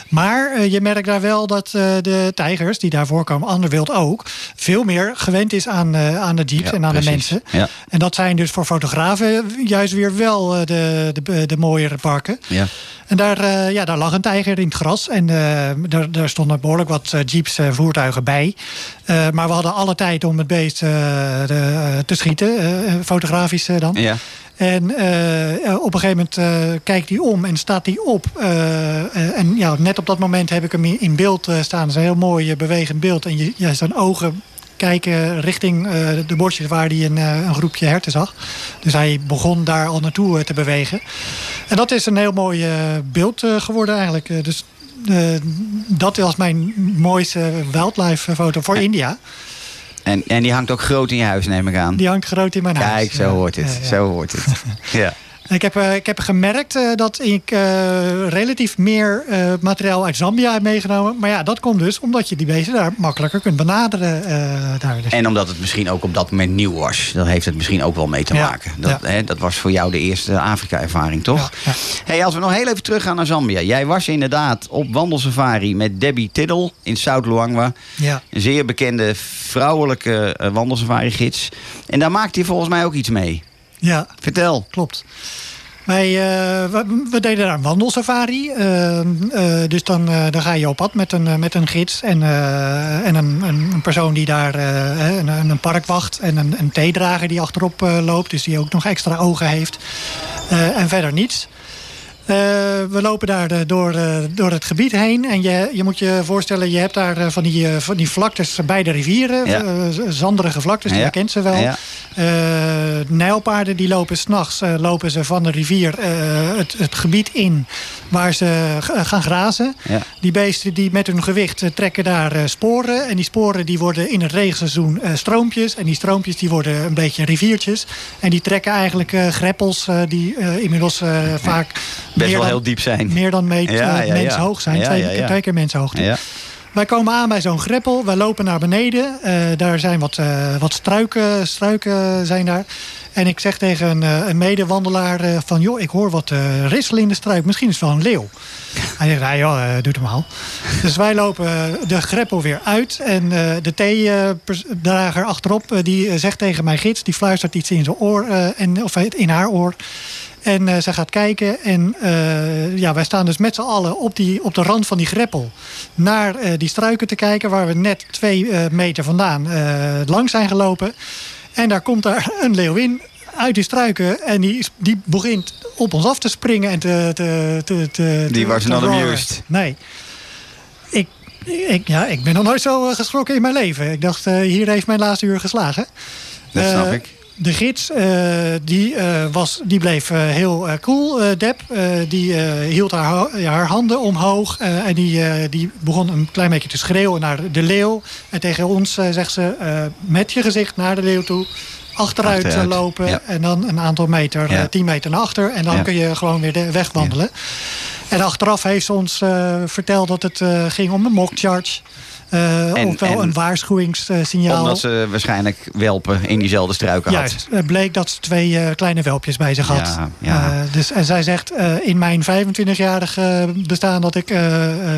[SPEAKER 2] Maar je merkt daar wel dat de tijgers, die daar voorkomen, ander wild ook, veel meer gewend is aan, aan de jeeps
[SPEAKER 1] Ja,
[SPEAKER 2] en aan
[SPEAKER 1] precies.
[SPEAKER 2] de mensen.
[SPEAKER 1] Ja.
[SPEAKER 2] En dat zijn dus voor fotografen juist weer wel eh, de, de, de mooiere parken.
[SPEAKER 1] Ja.
[SPEAKER 2] En daar, eh, ja, daar lag een tijger in het gras. En eh, daar, daar stonden behoorlijk wat jeeps, eh, voertuigen bij. Maar we hadden alle tijd om het beest de- te schieten, fotografisch dan.
[SPEAKER 1] Ja.
[SPEAKER 2] En op een gegeven moment kijkt hij om en staat hij op. En ja, net op dat moment heb ik hem in beeld staan. Dat is een heel mooi bewegend beeld. En je, ja, zijn ogen kijken richting eh, de bordjes waar hij een, eh, een groepje herten zag. Dus hij begon daar al naartoe eh, te bewegen. En dat is een heel mooi beeld geworden eigenlijk. Dus dat was mijn mooiste wildlife foto voor India.
[SPEAKER 1] En, en die hangt ook groot in je huis, neem ik aan.
[SPEAKER 2] Die hangt groot in mijn huis.
[SPEAKER 1] Kijk, zo hoort het.
[SPEAKER 2] ja, ja.
[SPEAKER 1] Zo hoort het. Ja.
[SPEAKER 2] Ik heb, eh, ik heb gemerkt eh, dat ik eh, relatief meer materiaal uit Zambia heb meegenomen. Maar ja, dat komt dus omdat je die beesten daar makkelijker kunt benaderen. daar. Dus,
[SPEAKER 1] En omdat het misschien ook op dat moment nieuw was. Dat heeft het misschien ook wel mee te
[SPEAKER 2] Ja,
[SPEAKER 1] maken. Dat,
[SPEAKER 2] ja.
[SPEAKER 1] hè, dat was voor jou de eerste Afrika-ervaring, toch?
[SPEAKER 2] Ja.
[SPEAKER 1] Hey, als we nog heel even teruggaan naar Zambia. Jij was inderdaad op wandelsafari met Debbie Tiddle in South Luangwa.
[SPEAKER 2] ja.
[SPEAKER 1] Een zeer bekende vrouwelijke wandelsafari-gids. En daar maakte hij volgens mij ook iets mee.
[SPEAKER 2] Ja,
[SPEAKER 1] Vertel.
[SPEAKER 2] klopt. Wij, eh, we, we deden daar een wandelsafari. Eh, eh, dus dan, dan ga je op pad met een, met een gids en, en een, een, persoon die daar een, een park wacht. En een, een theedrager die achterop loopt, dus die ook nog extra ogen heeft. En verder niets. Eh, we lopen daar eh, door, eh, door het gebied heen. En je, je moet je voorstellen, je hebt daar van die, van die vlaktes bij de rivieren.
[SPEAKER 1] Ja.
[SPEAKER 2] zanderige vlaktes,
[SPEAKER 1] Ja.
[SPEAKER 2] je kent ze wel.
[SPEAKER 1] Ja.
[SPEAKER 2] Nijlpaarden die lopen s'nachts lopen ze van de rivier het, het gebied in waar ze gaan grazen.
[SPEAKER 1] Ja.
[SPEAKER 2] Die beesten die met hun gewicht trekken daar sporen. En die sporen die worden in het regenseizoen stroompjes. En die stroompjes die worden een beetje riviertjes. En die trekken eigenlijk greppels die inmiddels vaak
[SPEAKER 1] Best wel
[SPEAKER 2] dan,
[SPEAKER 1] heel diep zijn.
[SPEAKER 2] meer dan meet,
[SPEAKER 1] Ja, ja, ja.
[SPEAKER 2] menshoog zijn.
[SPEAKER 1] Ja,
[SPEAKER 2] twee,
[SPEAKER 1] ja, ja.
[SPEAKER 2] twee keer mensenhoogte.
[SPEAKER 1] Ja.
[SPEAKER 2] Wij komen aan bij zo'n greppel. Wij lopen naar beneden. Eh, daar zijn wat, eh, wat struiken, struiken zijn daar. En ik zeg tegen een, eh, een medewandelaar van... joh, ik hoor wat ritselen in de struik. Misschien is het wel een leeuw. Hij zegt, nou joh, eh, doe het maar al. Dus wij lopen de greppel weer uit. En de theedrager achterop, die zegt tegen mijn gids... die fluistert iets in zijn oor, en, of in haar oor... En eh, zij gaat kijken en eh, ja, wij staan dus met z'n allen op, die, op de rand van die greppel naar eh, die struiken te kijken, waar we net twee meter vandaan langs zijn gelopen. En daar komt daar een leeuwin uit die struiken en die, die begint op ons af te springen en te. te, te, te
[SPEAKER 1] Die was not amused.
[SPEAKER 2] Nee. Ik, ik, ja, ik ben nog nooit zo geschrokken in mijn leven. Ik dacht, hier heeft mijn laatste uur geslagen.
[SPEAKER 1] Dat snap ik.
[SPEAKER 2] De gids eh, die, eh, was, die bleef eh, heel cool, Deb. Die hield haar, haar handen omhoog. en die, die begon een klein beetje te schreeuwen naar de leeuw. En tegen ons zegt ze met je gezicht naar de leeuw toe. Achteruit,
[SPEAKER 1] Achteruit,
[SPEAKER 2] lopen
[SPEAKER 1] ja.
[SPEAKER 2] en dan een aantal meter,
[SPEAKER 1] Ja.
[SPEAKER 2] 10 meter naar achter. En dan
[SPEAKER 1] Ja.
[SPEAKER 2] kun je gewoon weer de weg wandelen. En achteraf heeft ze ons verteld dat het ging om een mock charge. Eh
[SPEAKER 1] En-
[SPEAKER 2] een waarschuwingssignaal.
[SPEAKER 1] Omdat ze waarschijnlijk welpen in diezelfde struiken had.
[SPEAKER 2] Juist, het bleek dat ze twee eh, kleine welpjes bij zich had.
[SPEAKER 1] Ja, ja.
[SPEAKER 2] Eh, dus, en zij zegt, in mijn 25-jarige bestaan dat ik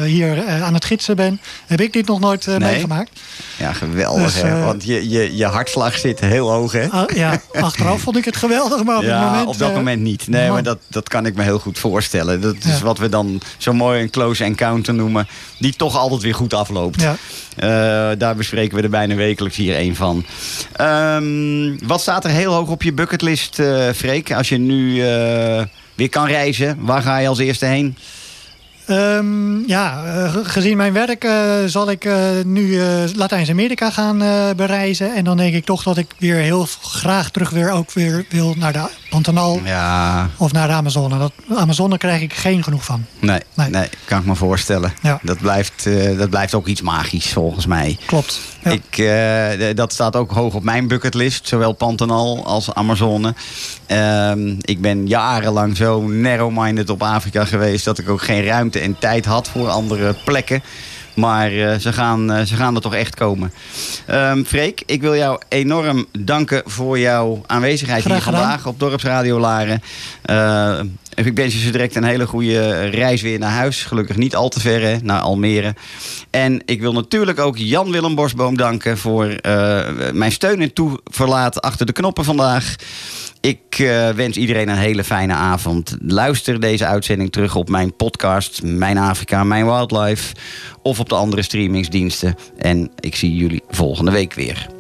[SPEAKER 2] hier aan het gidsen ben, heb ik dit nog nooit
[SPEAKER 1] Nee.
[SPEAKER 2] meegemaakt.
[SPEAKER 1] Ja, geweldig
[SPEAKER 2] Dus,
[SPEAKER 1] hè. Want je, je, je hartslag zit heel hoog hè.
[SPEAKER 2] Ah, ja, achteraf vond ik het geweldig, maar op
[SPEAKER 1] ja,
[SPEAKER 2] het moment...
[SPEAKER 1] op dat moment niet. Nee,
[SPEAKER 2] man.
[SPEAKER 1] maar dat, dat kan ik me heel goed voorstellen. Dat is wat we dan zo mooi een close encounter noemen. Die toch altijd weer goed afloopt.
[SPEAKER 2] Ja.
[SPEAKER 1] Eh, daar bespreken we er bijna wekelijks hier een van. Ehm, wat staat er heel hoog op je bucketlist, eh Freek? Als je nu eh, weer kan reizen, waar ga je als eerste heen?
[SPEAKER 2] Ehm, ja, eh, ge- gezien mijn werk eh, zal ik eh, nu Latijns-Amerika gaan bereizen. En dan denk ik toch dat ik weer heel graag terug weer ook weer wil naar de Pantanal
[SPEAKER 1] Ja,
[SPEAKER 2] of naar de Amazone. Dat, Amazone krijg ik geen genoeg van.
[SPEAKER 1] nee, nee.
[SPEAKER 2] Nee.
[SPEAKER 1] kan ik me voorstellen.
[SPEAKER 2] Ja.
[SPEAKER 1] Dat, blijft, dat blijft ook iets magisch volgens mij.
[SPEAKER 2] Klopt. Ja.
[SPEAKER 1] Ik, dat staat ook hoog op mijn bucketlist, zowel Pantanal als Amazone. Ehm, ik ben jarenlang zo narrow-minded op Afrika geweest dat ik ook geen ruimte en tijd had voor andere plekken. Maar eh, ze, gaan, eh, ze gaan er toch echt komen. Ehm Freek, ik wil jou enorm danken voor jouw aanwezigheid
[SPEAKER 2] Graag
[SPEAKER 1] hier
[SPEAKER 2] gedaan.
[SPEAKER 1] vandaag op Dorpsradio Laren. Eh, ik wens je zo direct een hele goede reis weer naar huis. Gelukkig niet al te ver, hè, naar Almere. En ik wil natuurlijk ook Jan-Willem Bosboom danken voor eh, mijn steun en toeverlaat achter de knoppen vandaag. Ik eh, wens iedereen een hele fijne avond. Luister deze uitzending terug op mijn podcast Mijn Afrika, Mijn Wildlife. Of op de andere streamingsdiensten. En ik zie jullie volgende week weer.